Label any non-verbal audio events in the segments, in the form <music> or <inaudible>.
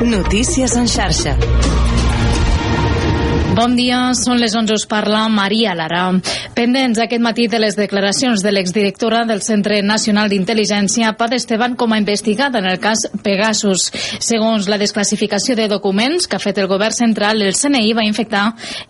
Notícies en xarxa. Bon dia, són les 11, us parla Maria Lara. Pendents aquest matí de les declaracions de l'exdirectora del Centre Nacional d'Intel·ligència, Pad Esteban, com a investigada en el cas Pegasus. Segons la desclassificació de documents que ha fet el govern central, el CNI va infectar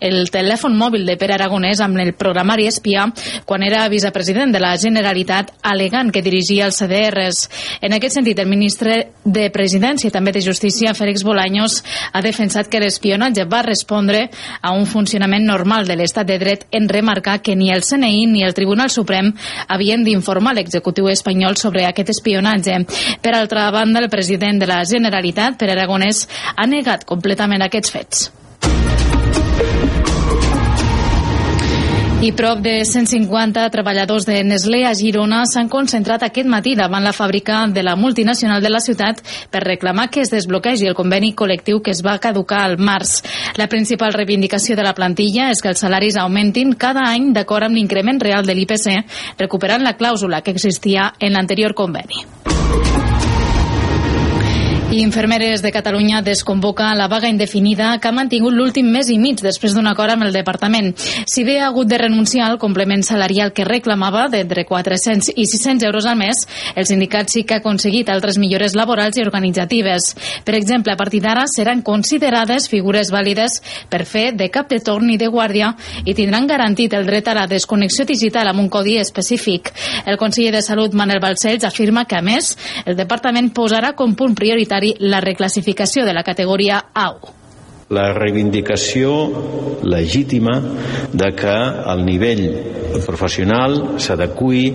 el telèfon mòbil de Pere Aragonès amb el programari espia quan era vicepresident de la Generalitat, alegant que dirigia els CDRs. En aquest sentit, el ministre de Presidència i també de Justícia, Félix Bolaños, ha defensat que l'espionatge va respondre a un funcionament normal de l'estat de dret en remarcar que ni el CNI ni el Tribunal Suprem havien d'informar l'executiu espanyol sobre aquest espionatge. Per altra banda, el president de la Generalitat, Pere Aragonès, ha negat completament aquests fets. I prop de 150 treballadors de Nestlé a Girona s'han concentrat aquest matí davant la fàbrica de la multinacional de la ciutat per reclamar que es desbloquegi el conveni col·lectiu que es va caducar al març. La principal reivindicació de la plantilla és que els salaris augmentin cada any d'acord amb l'increment real de l'IPC, recuperant la clàusula que existia en l'anterior conveni. I Infermeres de Catalunya desconvoca la vaga indefinida que ha mantingut l'últim mes i mig després d'un acord amb el departament. Si bé ha hagut de renunciar al complement salarial que reclamava d'entre 400 i 600 euros al mes, el sindicat sí que ha aconseguit altres millores laborals i organitzatives. Per exemple, a partir d'ara seran considerades figures vàlides per fer de cap de torn i de guàrdia i tindran garantit el dret a la desconnexió digital amb un codi específic. El conseller de Salut, Manel Balcells, afirma que, a més, el departament posarà com punt prioritari la reclassificació de la categoria AU la reivindicació legítima de que el nivell professional s'adequi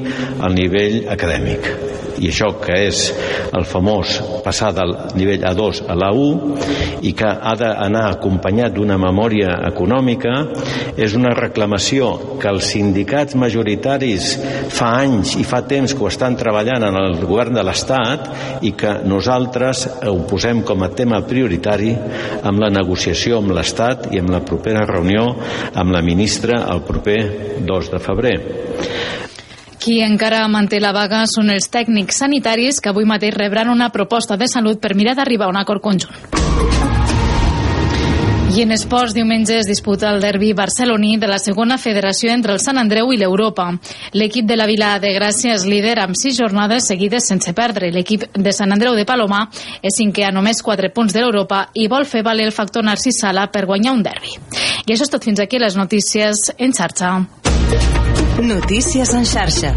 al nivell acadèmic. I això que és el famós passar del nivell A2 a l'A1 i que ha d'anar acompanyat d'una memòria econòmica és una reclamació que els sindicats majoritaris fa anys i fa temps que ho estan treballant en el govern de l'Estat i que nosaltres ho posem com a tema prioritari amb la negociació amb l'Estat i amb la propera reunió amb la ministra el proper 2 de febrer. Qui encara manté la vaga són els tècnics sanitaris que avui mateix rebran una proposta de salut per mirar d'arribar a un acord conjunt. I en esports, diumenge es disputa el derbi barceloní de la segona federació entre el Sant Andreu i l'Europa. L'equip de la Vila de Gràcia és líder amb sis jornades seguides sense perdre. L'equip de Sant Andreu de Palomar és cinquè a només 4 punts de l'Europa i vol fer valer el factor Narcís Sala per guanyar un derbi. I això és tot fins aquí les notícies en xarxa. Notícies en xarxa.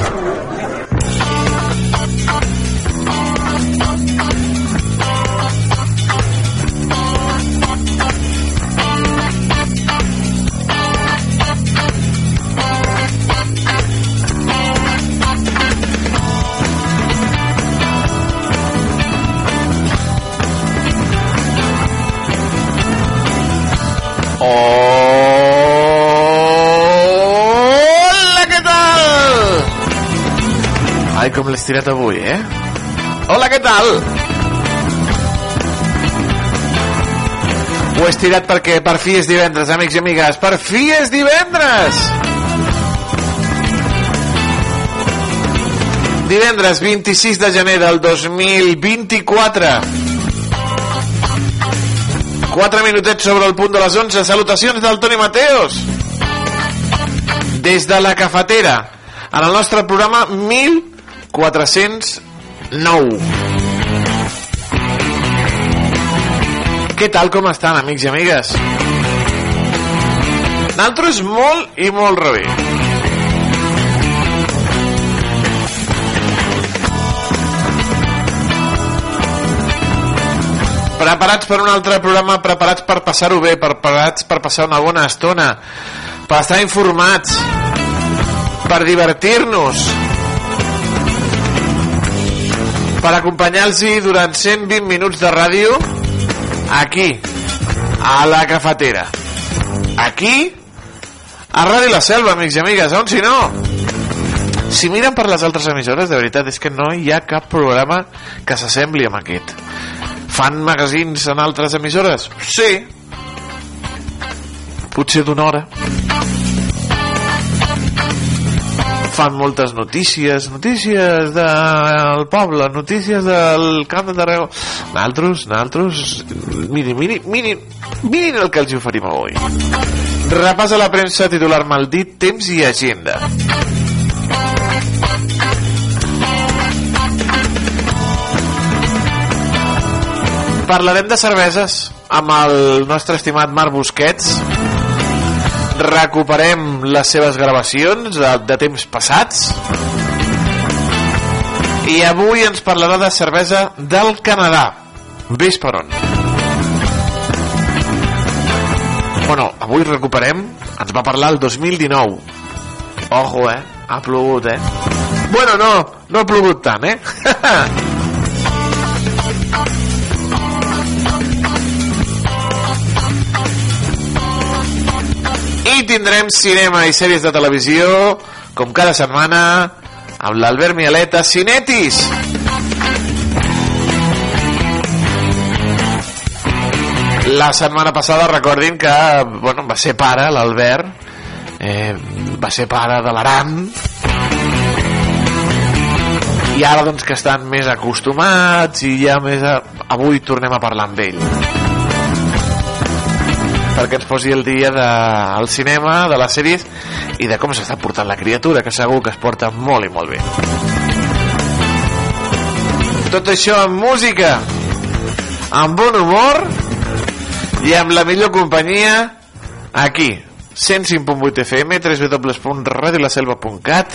Ai, com l'he estirat avui, eh? Hola, què tal? Ho he estirat perquè per fi és divendres, amics i amigues. Per fi és divendres! Divendres 26 de gener del 2024. 4 minutets sobre el punt de les 11. Salutacions del Toni Mateos. Des de la cafetera, en el nostre programa 1409. Què tal com estan, amics i amigues? Naltros molt i molt rebé. Preparats per un altre programa, preparats per passar-ho bé, preparats per passar una bona estona, per estar informats, per divertir-nos, per acompanyar-los durant 120 minuts de ràdio aquí, a la cafetera. Aquí, a Ràdio La Selva, amics i amigues, on si no? Si miren per les altres emissores, de veritat, és que no hi ha cap programa que s'assembli amb aquest. Fan magazins en altres emissores? Sí. Potser d'una hora. Fan moltes notícies, notícies del poble, notícies del camp de Tarragó. Naltros, naltros, mirin, mirin, mirin, mirin el que els oferim avui. Repàs a la premsa titular maldit, temps i agenda. Parlarem de cerveses amb el nostre estimat Marc Busquets. Recuperem les seves gravacions de, de temps passats. I avui ens parlarà de cervesa del Canadà. Ves per on. Bueno, avui recuperem, ens va parlar el 2019. Ojo, eh? Ha plogut, eh? Bueno, no, no ha plogut tant, eh? <laughs> tindrem cinema i sèries de televisió, com cada setmana, amb l'Albert Mialeta, Cinetis! La setmana passada recordin que bueno, va ser pare, l'Albert, eh, va ser pare de l'Aram, i ara doncs que estan més acostumats i ja més a... avui tornem a parlar amb ell perquè ens posi el dia del de, cinema, de les sèries i de com s'està portant la criatura que segur que es porta molt i molt bé. Tot això amb música amb bon humor i amb la millor companyia aquí 105.8 FM www.radiolaselva.cat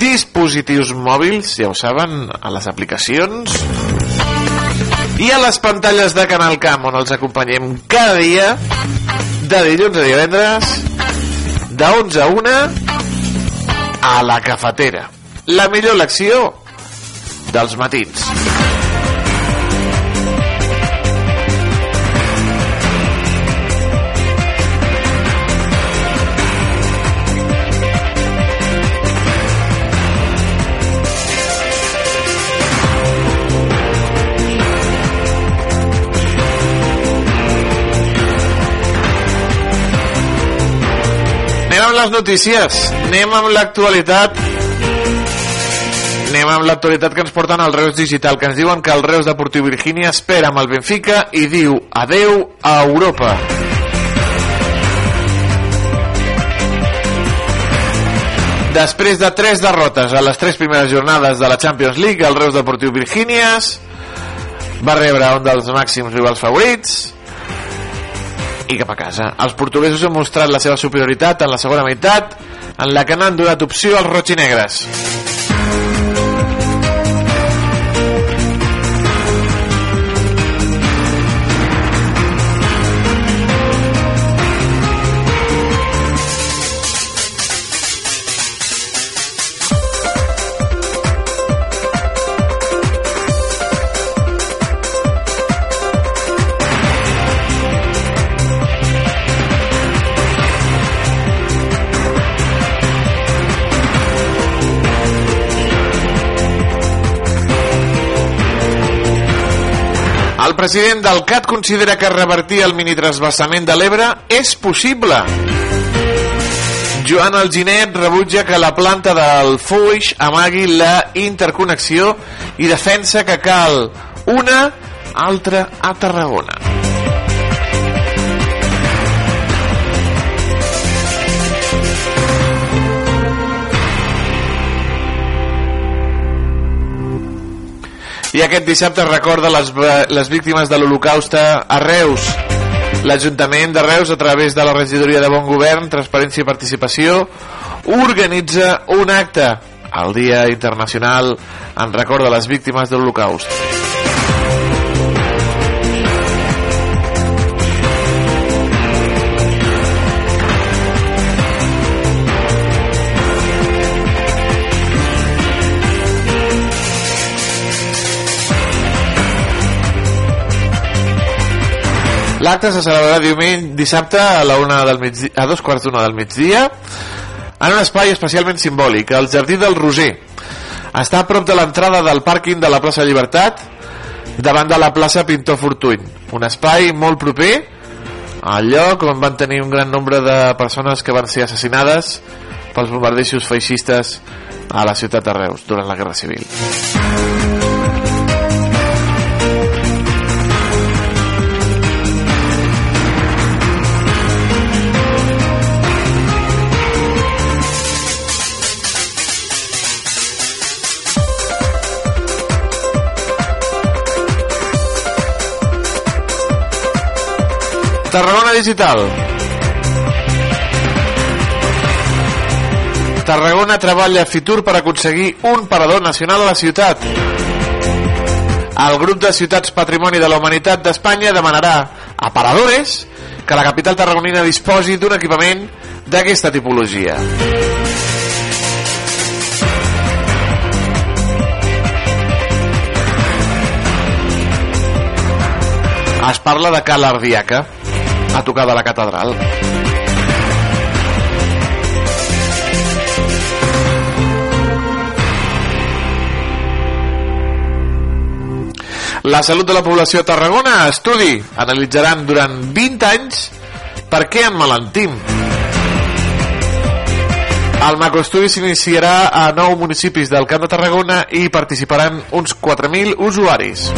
dispositius mòbils ja ho saben, a les aplicacions i a les pantalles de Canal Camp on els acompanyem cada dia de dilluns a divendres de 11 a 1 a la cafetera. La millor lecció dels matins les notícies, anem amb l'actualitat. Anem amb l'actualitat que ens porten al Reus Digital, que ens diuen que el Reus Deportiu Virgínia espera amb el Benfica i diu adeu a Europa. Després de tres derrotes a les tres primeres jornades de la Champions League, el Reus Deportiu Virgínies va rebre un dels màxims rivals favorits i cap a casa. Els portuguesos han mostrat la seva superioritat en la segona meitat, en la que n'han donat opció als roig i negres. El president del CAT considera que revertir el minitransbassament de l'Ebre és possible. Joan Alginet rebutja que la planta del Foix amagui la interconnexió i defensa que cal una altra a Tarragona. I aquest dissabte recorda les, les víctimes de l'Holocaust a Reus. L'Ajuntament de Reus, a través de la Regidoria de Bon Govern, Transparència i Participació, organitza un acte el Dia Internacional en record de les víctimes de l'Holocaust. L'acte se celebrarà diumenge, dissabte a, la una del migdia, a dos quarts d'una del migdia en un espai especialment simbòlic, el Jardí del Roser. Està a prop de l'entrada del pàrquing de la plaça Llibertat, davant de la plaça Pintor Fortuny. Un espai molt proper al lloc on van tenir un gran nombre de persones que van ser assassinades pels bombardejos feixistes a la ciutat de Reus durant la Guerra Civil. Tarragona Digital. Tarragona treballa a Fitur per aconseguir un parador nacional a la ciutat. El grup de ciutats Patrimoni de la Humanitat d'Espanya demanarà a paradores que la capital tarragonina disposi d'un equipament d'aquesta tipologia. Es parla de Cal Ardiaca, a tocar de la catedral. La salut de la població a Tarragona, estudi, analitzaran durant 20 anys per què emmalentim. El macroestudi s'iniciarà a nou municipis del Camp de Tarragona i participaran uns 4.000 usuaris.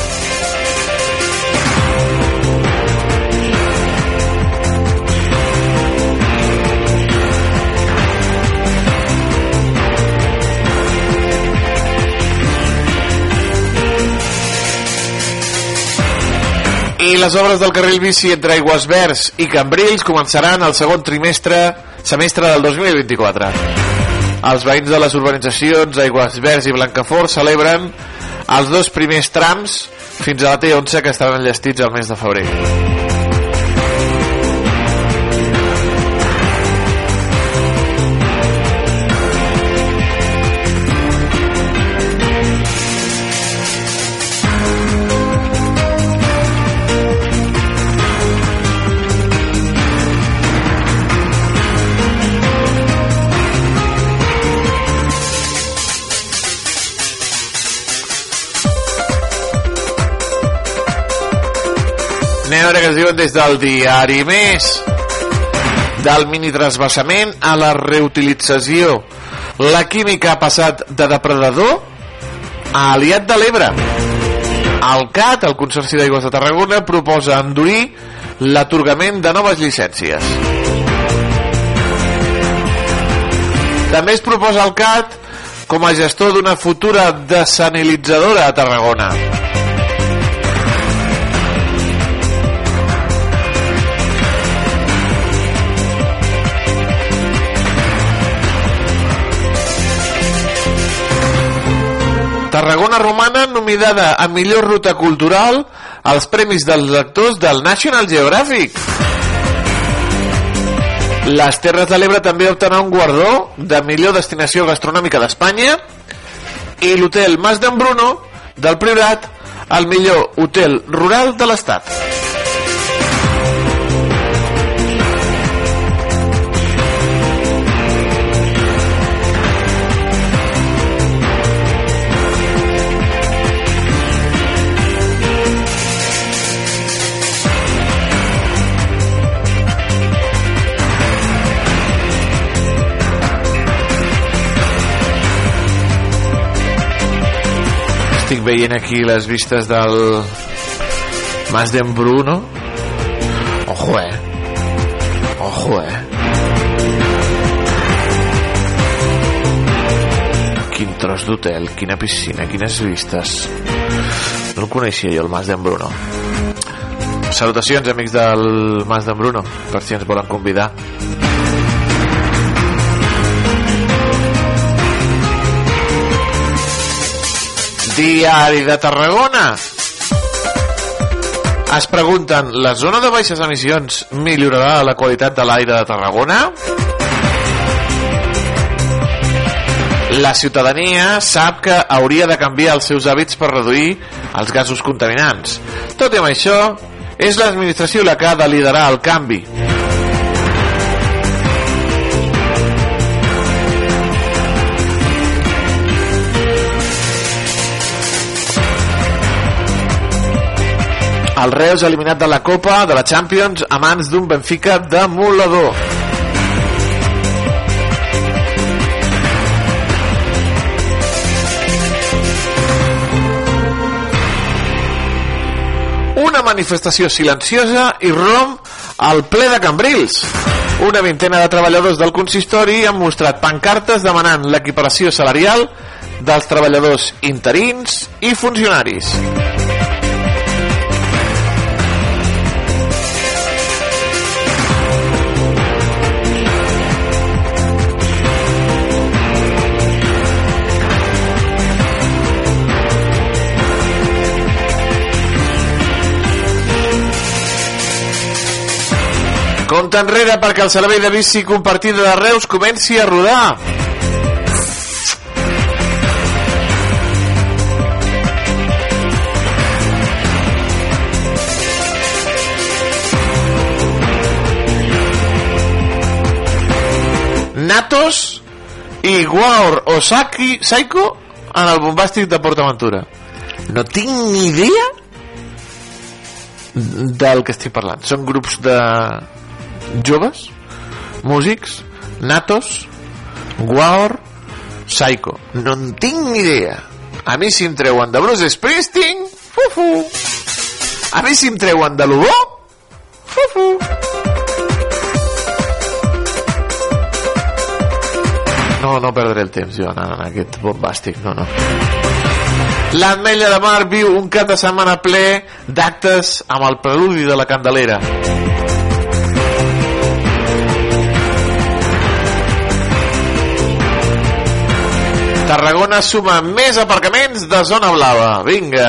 I les obres del carril bici entre Aigües Verds i Cambrils començaran el segon trimestre semestre del 2024. Els veïns de les urbanitzacions Aigües Verds i Blancafort celebren els dos primers trams fins a la T11 que estaran enllestits al mes de febrer. Veure què ens diuen des del diari Més. Del minitransbassament a la reutilització. La química ha passat de depredador a aliat de l'Ebre. El CAT, el Consorci d'Aigües de Tarragona, proposa endurir l'atorgament de noves llicències. També es proposa el CAT com a gestor d'una futura desanilitzadora a Tarragona. Tarragona Romana nominada a millor ruta cultural als Premis dels Lectors del National Geographic. Les Terres de l'Ebre també opten a un guardó de millor destinació gastronòmica d'Espanya i l'hotel Mas d'en Bruno del Priorat el millor hotel rural de l'Estat. Estic veient aquí les vistes del Mas d'en Bruno ojo eh? Ojo eh? Quin tros d'hotel, quina piscina, quines vistes. No el coneixia jo el Mas d'en Bruno salutacions amics del Mas d'en Bruno per si ens volen convidar Diari de Tarragona. Es pregunten, la zona de baixes emissions millorarà la qualitat de l'aire de Tarragona? La ciutadania sap que hauria de canviar els seus hàbits per reduir els gasos contaminants. Tot i amb això, és l'administració la que ha de liderar el canvi. El Reus eliminat de la Copa, de la Champions, a mans d'un Benfica demolador. Una manifestació silenciosa i rom al ple de Cambrils. Una vintena de treballadors del consistori han mostrat pancartes demanant l'equiparació salarial dels treballadors interins i funcionaris. Compte enrere perquè el servei de bici compartida de Reus comenci a rodar. Natos i Guaor Osaki Saiko en el bombàstic de PortAventura. No tinc ni idea del que estic parlant. Són grups de joves, músics, natos, Guaor, Psycho. No en tinc ni idea. A mi si em treuen de Bruce Springsteen, fufu. A mi si em treuen de l'Ubó, fufu. No, no perdré el temps jo anant en aquest bombàstic, no, no. L'Ametlla de Mar viu un cap de setmana ple d'actes amb el preludi de la Candelera. Tarragona suma més aparcaments de zona blava. Vinga.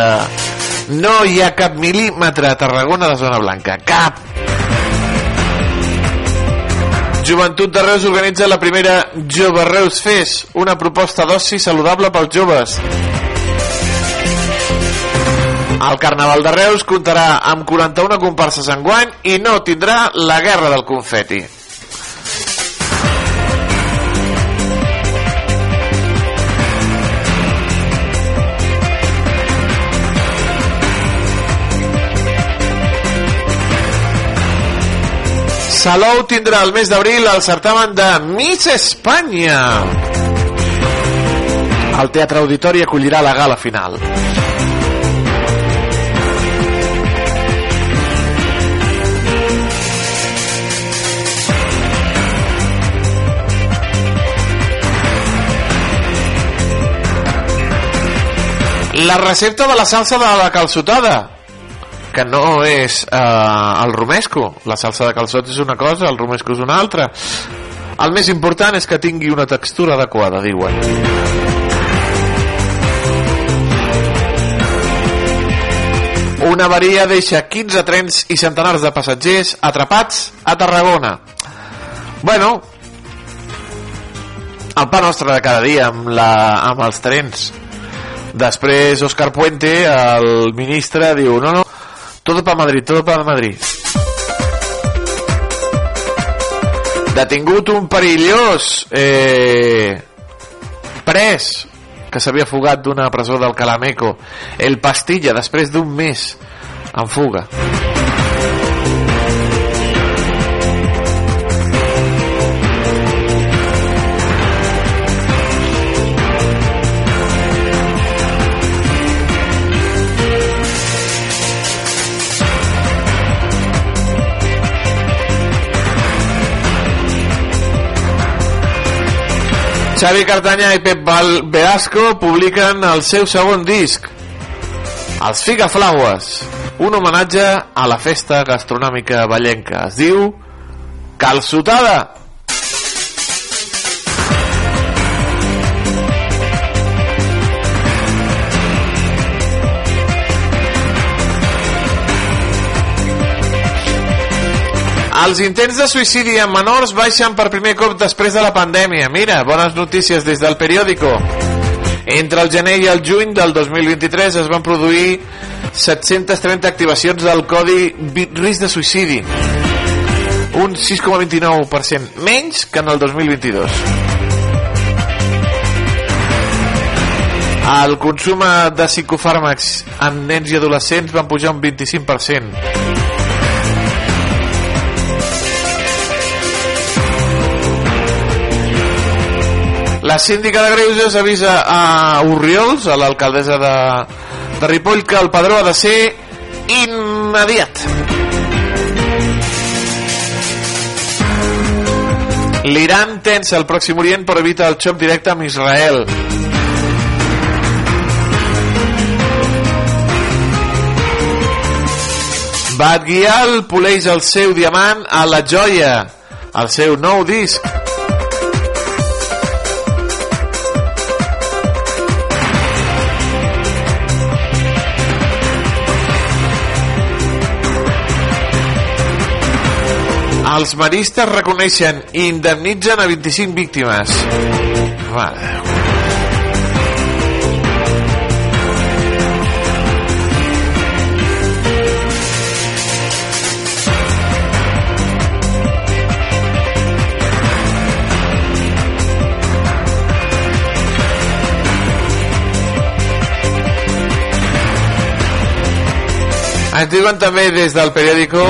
No hi ha cap mil·límetre a Tarragona de zona blanca. Cap. Joventut de Reus organitza la primera Jove Reus Fes, una proposta d'oci saludable pels joves. El Carnaval de Reus comptarà amb 41 comparses enguany i no tindrà la guerra del confeti. Salou tindrà el mes d'abril el certamen de Miss Espanya. El Teatre Auditori acollirà la gala final. La recepta de la salsa de la calçotada que no és eh, el romesco. La salsa de calçot és una cosa el romesco és una altra. El més important és que tingui una textura adequada diuen. Una avaria deixa 15 trens i centenars de passatgers atrapats a Tarragona. Bueno el pa nostre de cada dia amb, la, amb els trens. Després Òscar Puente el ministre diu no no Todo para Madrid, todo para Madrid. Detingut un perillós eh, pres que s'havia fugat d'una presó del Calameco el Pastilla després d'un mes en fuga Xavi Cartanya i Pep Velasco publiquen el seu segon disc, Els Figaflaues, un homenatge a la festa gastronòmica ballenca. Es diu Calçotada. Els intents de suïcidi en menors baixen per primer cop després de la pandèmia. Mira, bones notícies des del periòdico. Entre el gener i el juny del 2023 es van produir 730 activacions del codi risc de suïcidi un 6,29% menys que en el 2022 el consum de psicofàrmacs en nens i adolescents van pujar un 25% La síndica de Greuges avisa a Urriols, a l'alcaldessa de, de Ripoll, que el padró ha de ser immediat. L'Iran tensa el Pròxim Orient per evitar el xoc directe amb Israel. Bad Gyal poleix el seu diamant a la joia, el seu nou disc. Els maristes reconeixen i indemnitzen a 25 víctimes. Mare. Ens diuen també des del periòdico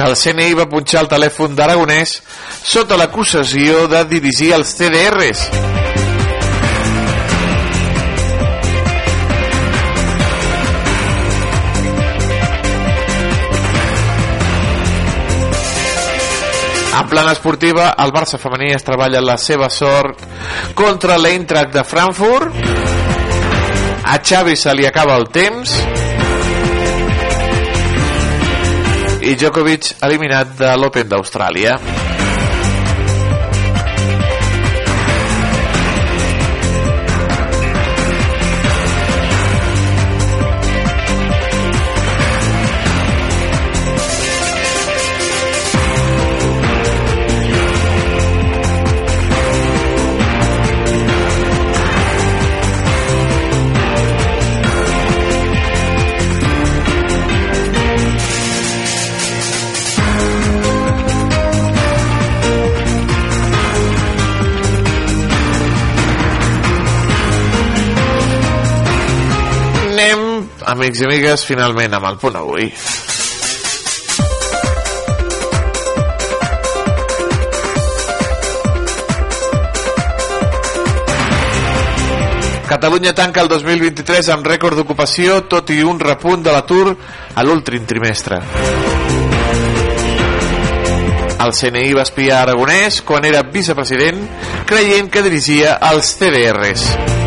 que el CNI va punxar el telèfon d'Aragonès sota l'acusació de dirigir els CDRs. En plana esportiva, el Barça femení es treballa la seva sort contra l'Eintracht de Frankfurt. A Xavi se li acaba el temps i Djokovic eliminat de l'Open d'Austràlia. Amics i amigues, finalment amb el punt avui. Catalunya tanca el 2023 amb rècord d'ocupació, tot i un repunt de l'atur a l'últim trimestre. El CNI va espiar Aragonès quan era vicepresident, creient que dirigia els CDRs.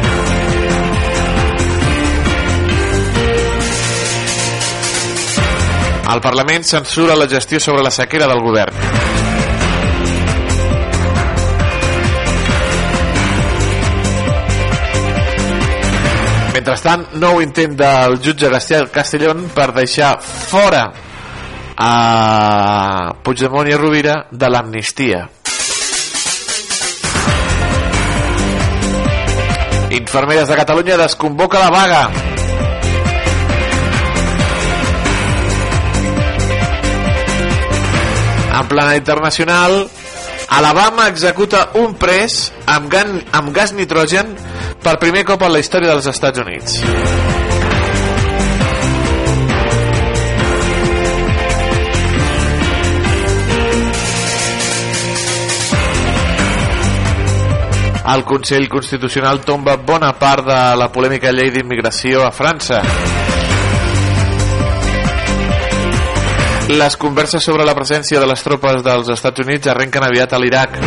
El Parlament censura la gestió sobre la sequera del govern. Mentrestant, nou intent del jutge Gastiel Castellón per deixar fora a Puigdemont i a Rovira de l'amnistia. Infermeres de Catalunya desconvoca la vaga. En plana internacional, Alabama executa un pres amb, gan, amb gas nitrogen per primer cop en la història dels Estats Units. El Consell Constitucional tomba bona part de la polèmica llei d'immigració a França. Les converses sobre la presència de les tropes dels Estats Units arrenquen aviat a l'Iraq.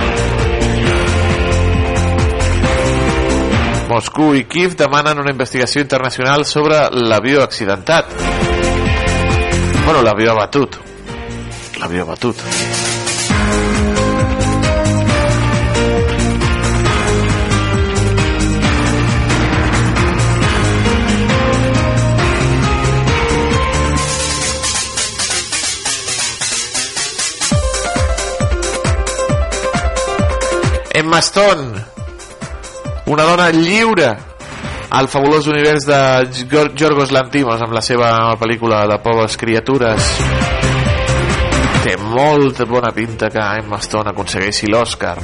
Moscou i Kiev demanen una investigació internacional sobre l'avió accidentat. Bueno, l'avió abatut. L'avió abatut. Emma Stone, una dona lliure el fabulós univers de Gior- Giorgos Lantimos amb la seva pel·lícula de Pobres Criatures. Té molt bona pinta que Emma Stone aconsegueixi l'Oscar.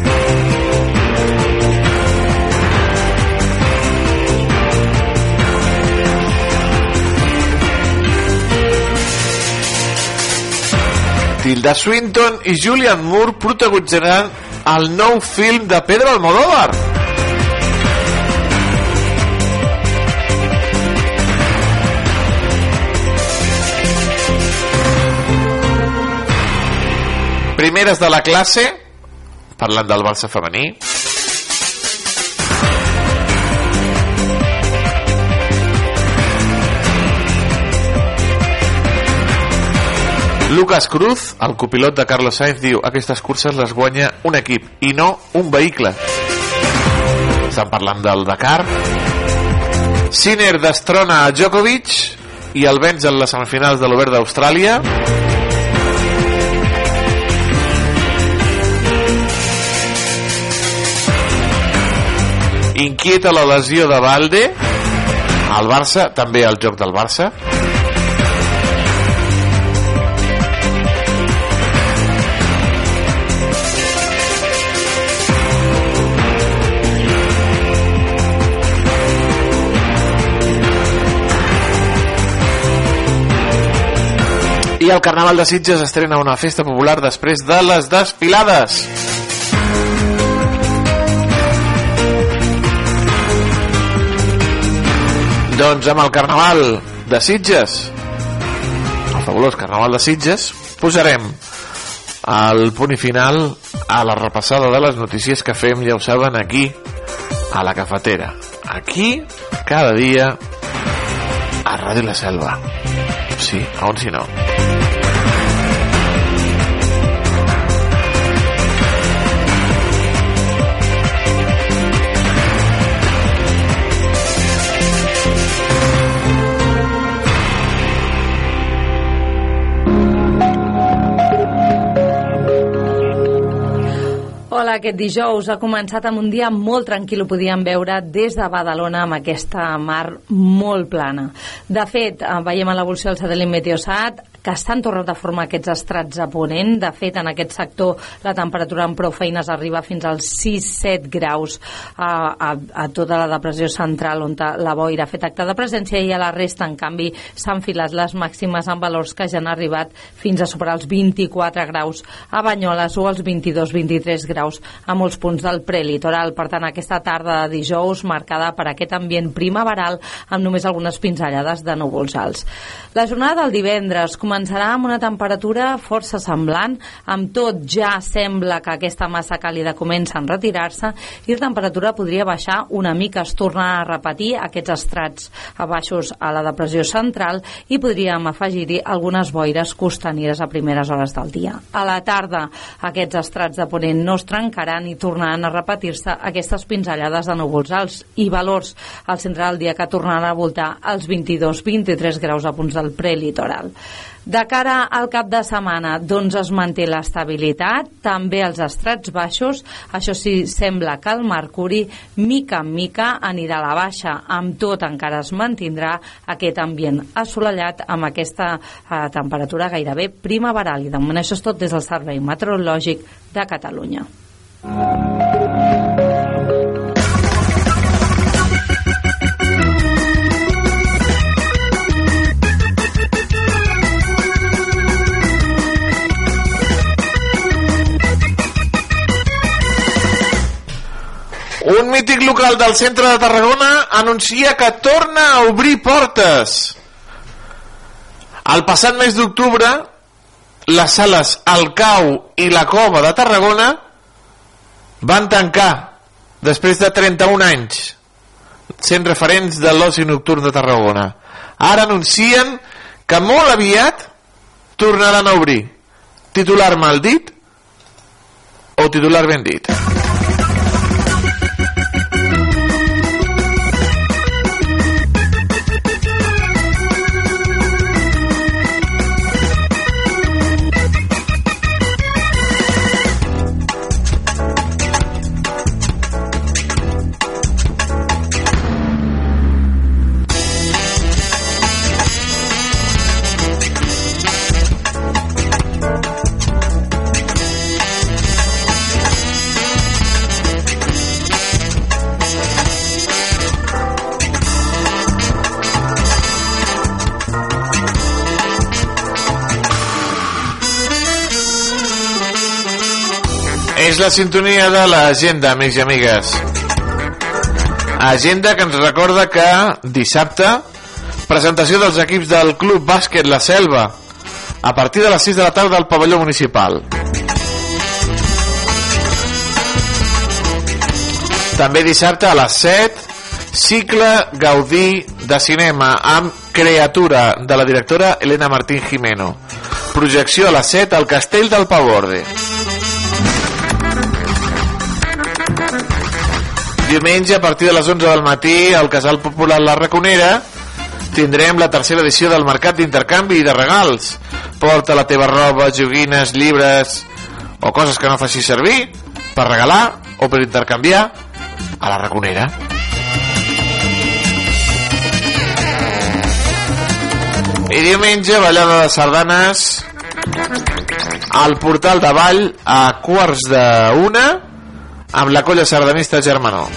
Tilda Swinton i Julian Moore protagonitzaran el nou film de Pedro Almodóvar. Primeres de la classe parlant del Barça femení Lucas Cruz, el copilot de Carlos Sainz, diu aquestes curses les guanya un equip i no un vehicle. Estan parlant del Dakar. Sinner destrona a Djokovic i el venç en les semifinals de l'Obert d'Austràlia. Inquieta la lesió de Valde al Barça, també al joc del Barça. El Carnaval de Sitges estrena una festa popular després de les desfilades. Doncs amb el Carnaval de Sitges, el fabulós Carnaval de Sitges, posarem el punt final a la repassada de les notícies que fem, ja ho saben, aquí, a la cafetera. Aquí, cada dia, a Ràdio La Selva. Sí, on si no. Hola, aquest dijous ha començat amb un dia molt tranquil, ho podíem veure des de Badalona amb aquesta mar molt plana. De fet, eh, veiem a l'evolució del satèl·lit Meteosat que estan tornant a formar aquests estrats a ponent. De fet, en aquest sector la temperatura amb prou feines arriba fins als 6-7 graus a, a, a tota la depressió central on la boira ha fet acte de presència i a la resta, en canvi, s'han filat les màximes amb valors que ja han arribat fins a superar els 24 graus a Banyoles o els 22-23 graus a molts punts del prelitoral. Per tant, aquesta tarda de dijous marcada per aquest ambient primaveral amb només algunes pinzellades de núvols alts. La jornada del divendres començarà amb una temperatura força semblant, amb tot ja sembla que aquesta massa càlida comença a retirar-se i la temperatura podria baixar una mica, es tornar a repetir aquests estrats a baixos a la depressió central i podríem afegir-hi algunes boires costaneres a primeres hores del dia. A la tarda aquests estrats de ponent no es i tornaran a repetir-se aquestes pinzellades de núvols alts i valors al centre del dia que tornaran a voltar als 22-23 graus a punts del prelitoral. De cara al cap de setmana, doncs es manté l'estabilitat, també els estrats baixos, això sí, sembla que el mercuri, mica en mica, anirà a la baixa. Amb tot encara es mantindrà aquest ambient assolellat amb aquesta eh, temperatura gairebé primaveral. I de moment això és tot des del Servei Meteorològic de Catalunya. Un mític local del centre de Tarragona anuncia que torna a obrir portes. El passat mes d'octubre, les sales El Cau i la Cova de Tarragona van tancar després de 31 anys sent referents de l'oci nocturn de Tarragona. Ara anuncien que molt aviat tornaran a obrir. Titular mal dit o titular ben dit? La sintonia de l'agenda, amics i amigues. Agenda que ens recorda que dissabte presentació dels equips del Club Bàsquet La Selva a partir de les 6 de la tarda al pavelló municipal. També dissabte a les 7 cicle Gaudí de cinema amb Creatura de la directora Elena Martín Jimeno. Projecció a les 7 al Castell del Pavorde. Diumenge, a partir de les 11 del matí, al Casal Popular La Raconera, tindrem la tercera edició del Mercat d'Intercanvi i de Regals. Porta la teva roba, joguines, llibres o coses que no facis servir per regalar o per intercanviar a la Raconera. I diumenge, ballada de sardanes al portal de Vall a quarts de una amb la colla sardanista Germanó.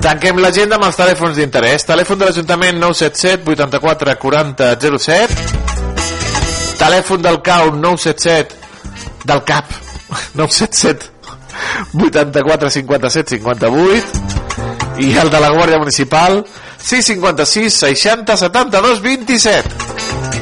Tanquem l'agenda amb els telèfons d'interès. Telèfon de l'Ajuntament 977 84 40 07. Telèfon del CAU 977 del CAP 977 84 57 58 i el de la Guàrdia Municipal 656 60 72 27.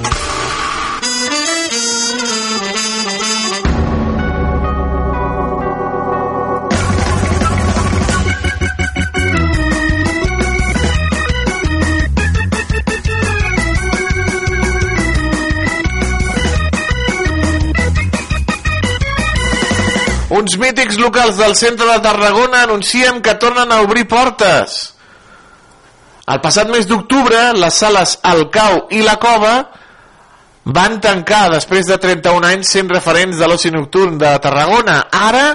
Uns mítics locals del centre de Tarragona anuncien que tornen a obrir portes. El passat mes d'octubre, les sales El Cau i La Cova van tancar després de 31 anys sent referents de l'oci nocturn de Tarragona. Ara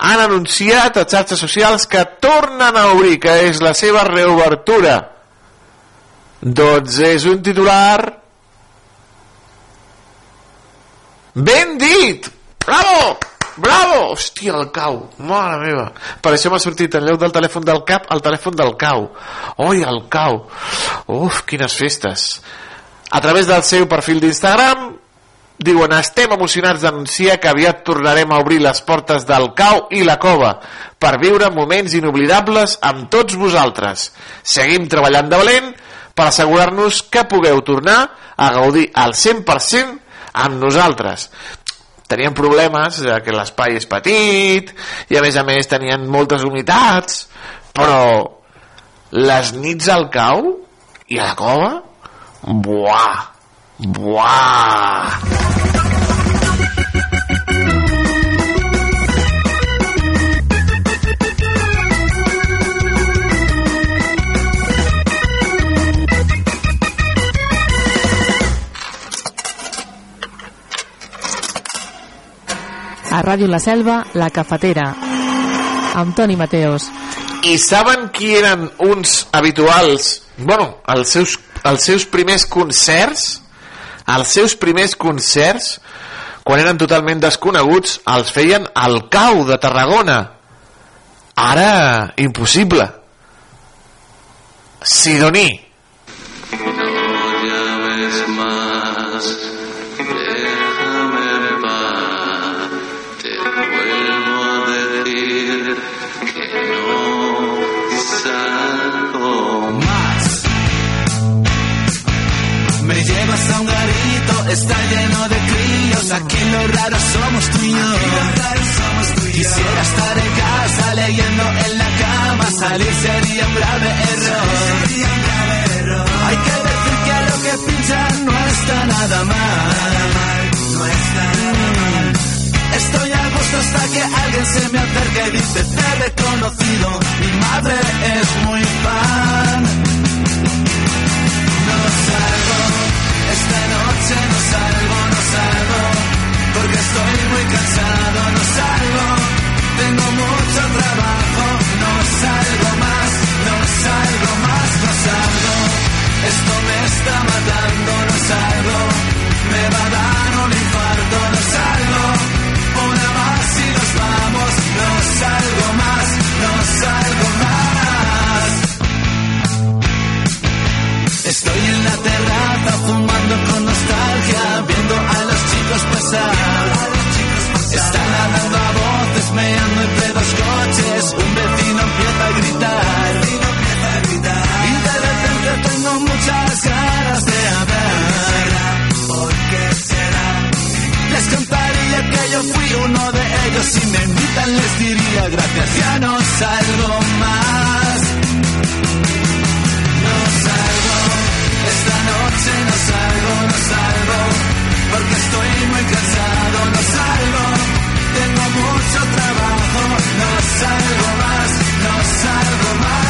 han anunciat a xarxes socials que tornen a obrir, que és la seva reobertura. Doncs és un titular ben dit! Bravo! Bravo! Hòstia, el cau. Mare meva. Per això m'ha sortit en lloc del telèfon del cap el telèfon del cau. Oi, el cau. Uf, quines festes. A través del seu perfil d'Instagram diuen estem emocionats d'anunciar que aviat tornarem a obrir les portes del cau i la cova per viure moments inoblidables amb tots vosaltres. Seguim treballant de valent per assegurar-nos que pugueu tornar a gaudir al 100% amb nosaltres tenien problemes, ja que l'espai és petit i a més a més tenien moltes unitats però les nits al cau i a la cova buah buah A Ràdio La Selva, La Cafetera, amb Toni Mateos. I saben qui eren uns habituals? Bueno, els seus, els seus primers concerts, els seus primers concerts, quan eren totalment desconeguts, els feien al cau de Tarragona. Ara, impossible. Sidoní. Está lleno de críos, aquí lo raro somos tú y yo. Quisiera estar en casa leyendo en la cama, salir sería un grave error. Hay que decir que lo que pinchan no está nada mal. No está mal. Estoy a gusto hasta que alguien se me acerque y dice te he reconocido, mi madre es muy fan. Esta noche no salgo, no salgo, porque estoy muy cansado, no salgo, tengo mucho trabajo, no salgo más, no salgo más, no salgo, esto me está matando, no salgo, me va a dar un infarto, no salgo, Viendo con nostalgia, viendo a los chicos pasar. Están hablando a voces, meando entre dos coches. Un vecino empieza a gritar. Y de repente tengo muchas ganas de hablar. ¿Por qué será? Les contaría que yo fui uno de ellos. Si me invitan, les diría gracias, ya no salgo más. Salgo, no salgo. Porque estoy muy cansado, no salgo. Tengo mucho trabajo, no salgo más, no salgo más.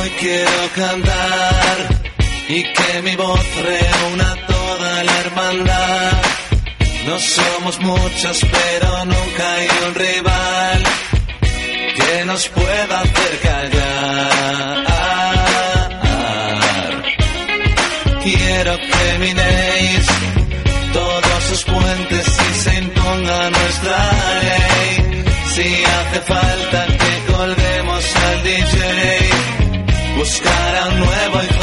Hoy quiero cantar y que mi voz reúna toda la hermandad. No somos muchos, pero nunca hay un rival que nos pueda hacer callar. Quiero que minéis todos sus puentes y se imponga nuestra ley. Si hace falta que colguemos al DJ, buscar a un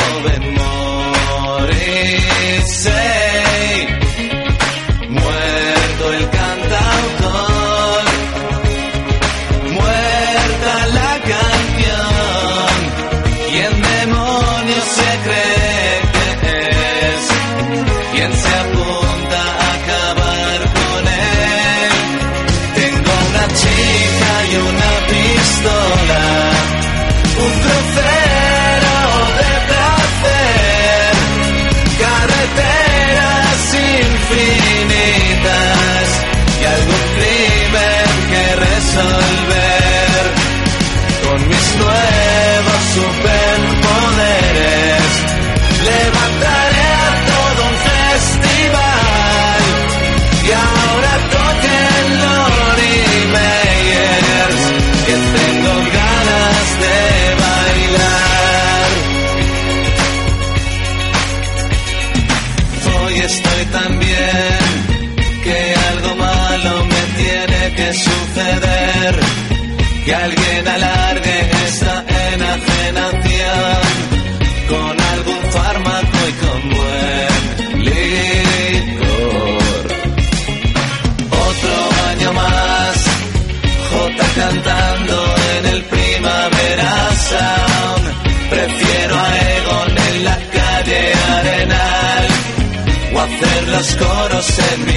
hacer los coros en mi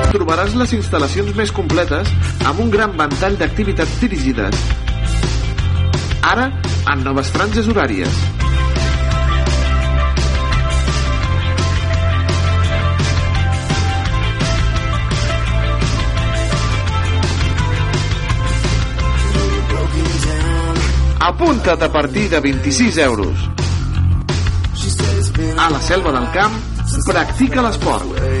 trobaràs les instal·lacions més completes amb un gran ventall d'activitats dirigides. Ara, en noves franges horàries. Apunta't a partir de 26 euros. A la Selva del Camp, practica l'esport.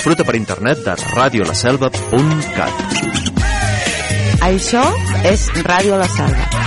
Disfruta per internet de radiolaselva.cat. Això és Ràdio La Selva.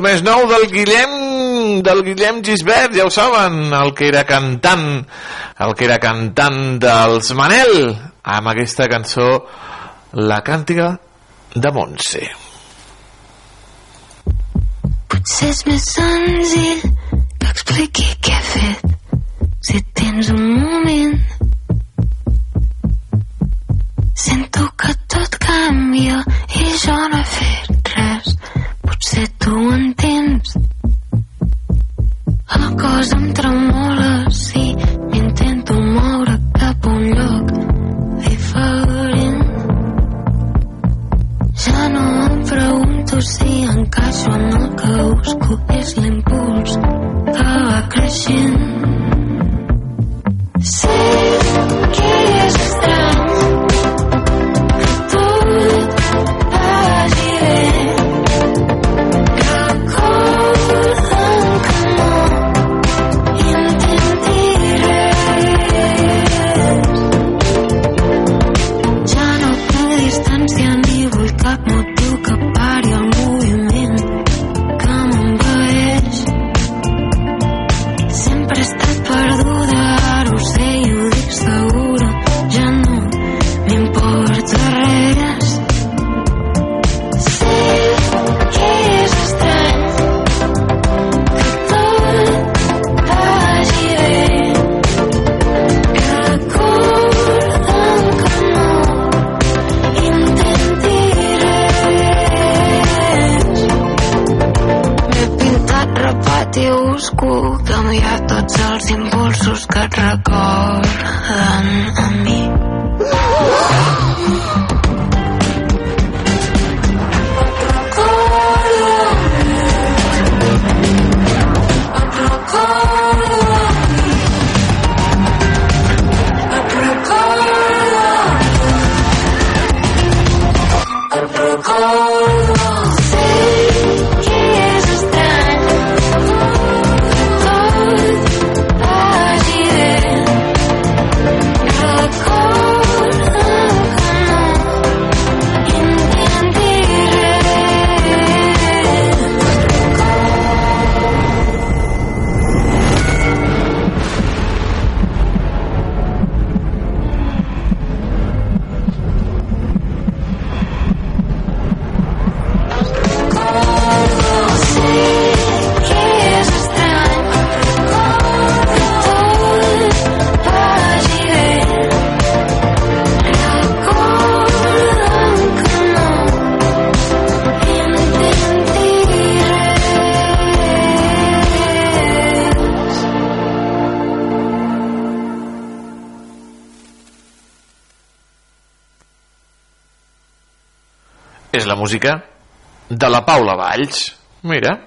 títol més nou del Guillem del Guillem Gisbert, ja ho saben, el que era cantant, el que era cantant dels Manel, amb aquesta cançó La càntiga de Montse. Potser és més senzill música de la Paula Valls. Mira.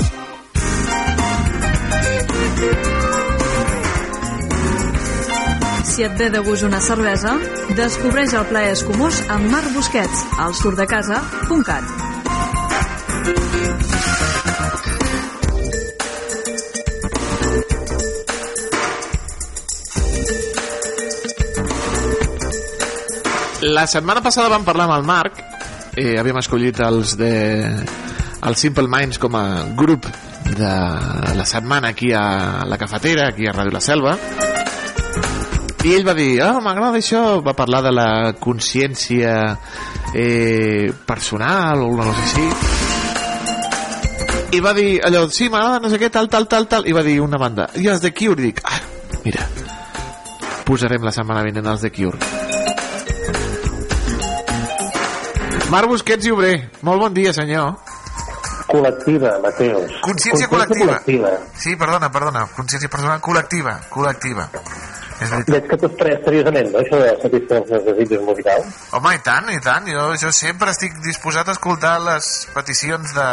Si et ve de gust una cervesa, descobreix el plaer escumós amb Marc Busquets, al surdecasa.cat. La setmana passada vam parlar amb el Marc, eh, havíem escollit els de el Simple Minds com a grup de la setmana aquí a la cafetera, aquí a Ràdio La Selva, i ell va dir, oh, m'agrada això, va parlar de la consciència eh, personal o una cosa així, i va dir allò, sí, m'agrada no sé què, tal, tal, tal, tal, i va dir una banda, i els de Cure, dic, ah, mira, posarem la setmana vinent els de Cure. Marc Busquets i Obrer, molt bon dia, senyor. Col·lectiva, Mateus. Consciència col·lectiva. Sí, perdona, perdona. Consciència personal col·lectiva. Col·lectiva. És veritat. Veig que tu es pres seriosament, no?, això de satisfer els desitjos musicals. Home, i tant, i tant. Jo, jo sempre estic disposat a escoltar les peticions de,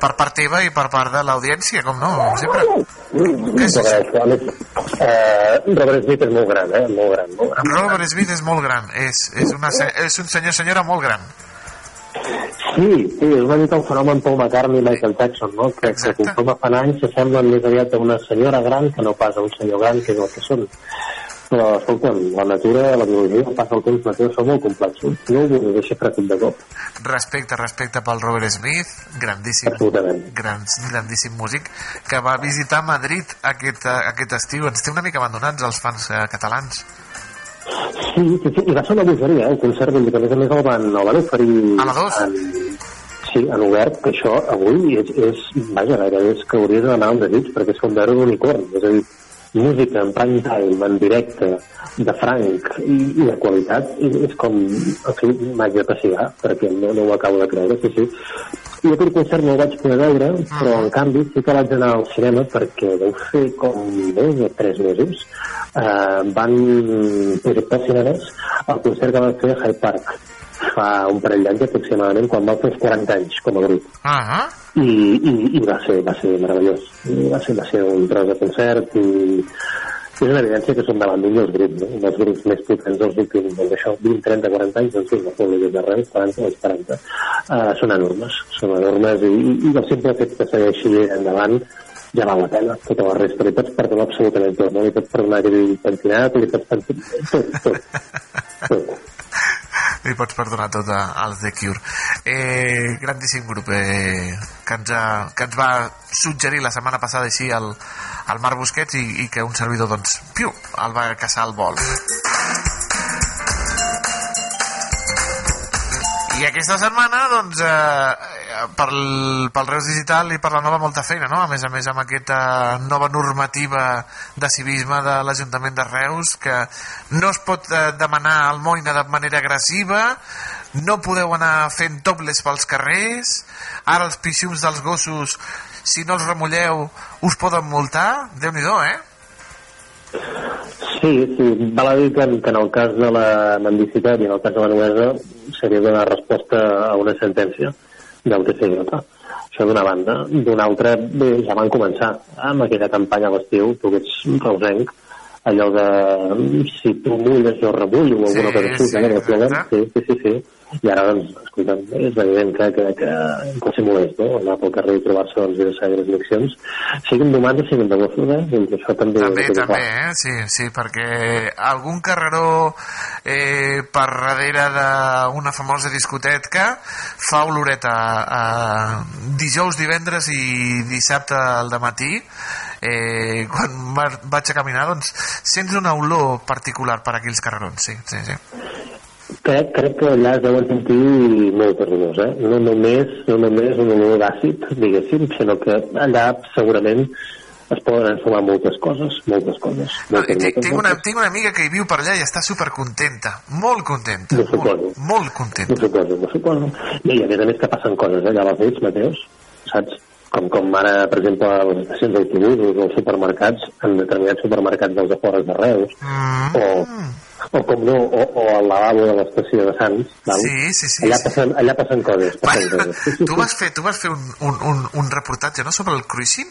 per part teva i per part de l'audiència, com no? Sempre. Què és eh, Robert Smith és molt gran, eh? Molt gran, molt gran. Robert Smith és molt gran. És, és, una, és un senyor senyora molt gran. Sí, sí, és una mica un fenomen Paul McCartney i Michael Jackson, no? Que, que conforme fan anys s'assemblen més aviat a una senyora gran que no pas a un senyor gran, que és el que són. però escolta'm, la natura, la biologia, el pas del temps, la natura són molt complexos. No ho deixa fregit de cop. Respecte, respecte pel Robert Smith, grandíssim, gran, grandíssim músic, que va visitar Madrid aquest, eh, aquest estiu. Ens té una mica abandonats els fans eh, catalans. Sí, sí, sí, i va ser una bogeria, eh, el concert, vull dir que a més a més el van, el van oferir... A la dos? En, sí, en obert, que això avui és, és vaja, gairebé és que hauries d'anar un desig, perquè és com veure un unicorn, és a dir, música en prime time, en directe, de franc i, i de qualitat, és, és com, en fi, m'haig de passigar, perquè no, no ho acabo de creure, sí, sí. Jo aquell concert no el vaig poder veure, però en canvi sí que vaig anar al cinema perquè deu fer com més de tres mesos eh, van projectar cinemes el concert que van fer a Hyde Park. Fa un parell d'anys aproximadament quan van fer els 40 anys com a grup. Ah, ah. i, i, i va, ser, va ser meravellós. I va ser, va ser un tros de concert i és una evidència que són davant d'un dels grups, no? dels grups més potents dels últims, doncs això, 20, 30, 40 anys, doncs sí, la pública d'arreu, 40 o 40, uh, són enormes, són enormes i, i, i el simple fet que segueixi endavant ja val la pena, tota la resta li pots perdonar absolutament tot, no? li pots perdonar aquell pentinat, li pots perdonar tot, tot, tot. <laughs> li pots perdonar tot a- als The Cure. Eh, grandíssim grup eh, que, ens ha, que ens va suggerir la setmana passada així el, el Marc Busquets i, i que un servidor, doncs, piu, el va caçar al vol. I aquesta setmana, doncs, eh, pel, pel Reus Digital i per la nova molta feina, no? A més a més, amb aquesta nova normativa de civisme de l'Ajuntament de Reus, que no es pot eh, demanar almoina de manera agressiva, no podeu anar fent tobles pels carrers, ara els pixums dels gossos, si no els remulleu, us poden multar. déu nhi eh? Sí, sí, val a dir que, en- que en el cas de la mendicitat i en el cas de la noesa seria donar resposta a una sentència del TCJ. Això d'una banda. D'una altra, bé, ja van començar amb aquella campanya a l'estiu, tu que ets reusenc, allò de si tu mulles jo remullo o alguna Sí, cosa així, sí, sí, sí, sí, sí. I ara, doncs, escolta'm, és evident que, que, que pot ser molest, no? Anar pel carrer i trobar-se doncs, i deixar direccions, siguin d'humans o siguin de eh? Doncs això també... També, també, eh? Sí, sí, perquè algun carreró eh, per darrere d'una famosa discoteca fa oloreta eh, dijous, divendres i dissabte al matí eh, quan vaig a caminar doncs sents una olor particular per aquí als carrerons, sí, sí, sí. Crec, crec que allà es deuen sentir moltes olors, eh? No només, no només un olor d'àcid, diguéssim, sinó que allà segurament es poden ensumar moltes coses, moltes coses. Moltes, Tinc, moltes, tinc, una, tinc una amiga que hi viu per allà i està supercontenta, molt contenta, suposo. molt contenta. M'ho suposo, m'ho suposo. I a més a més que passen coses eh, allà a les nits, Mateus, saps? Com, com ara, per exemple, a les estacions d'autobusos o als supermercats, en determinats supermercats dels afores de Reus, Mm. o, o com no, o, o al lavabo de l'estació de Sants, val? Sí, sí, sí, allà, sí. passen, allà passen coses, passen coses. Sí, sí, Tu vas fer, tu vas fer un, un, un, un reportatge no, sobre el cruising?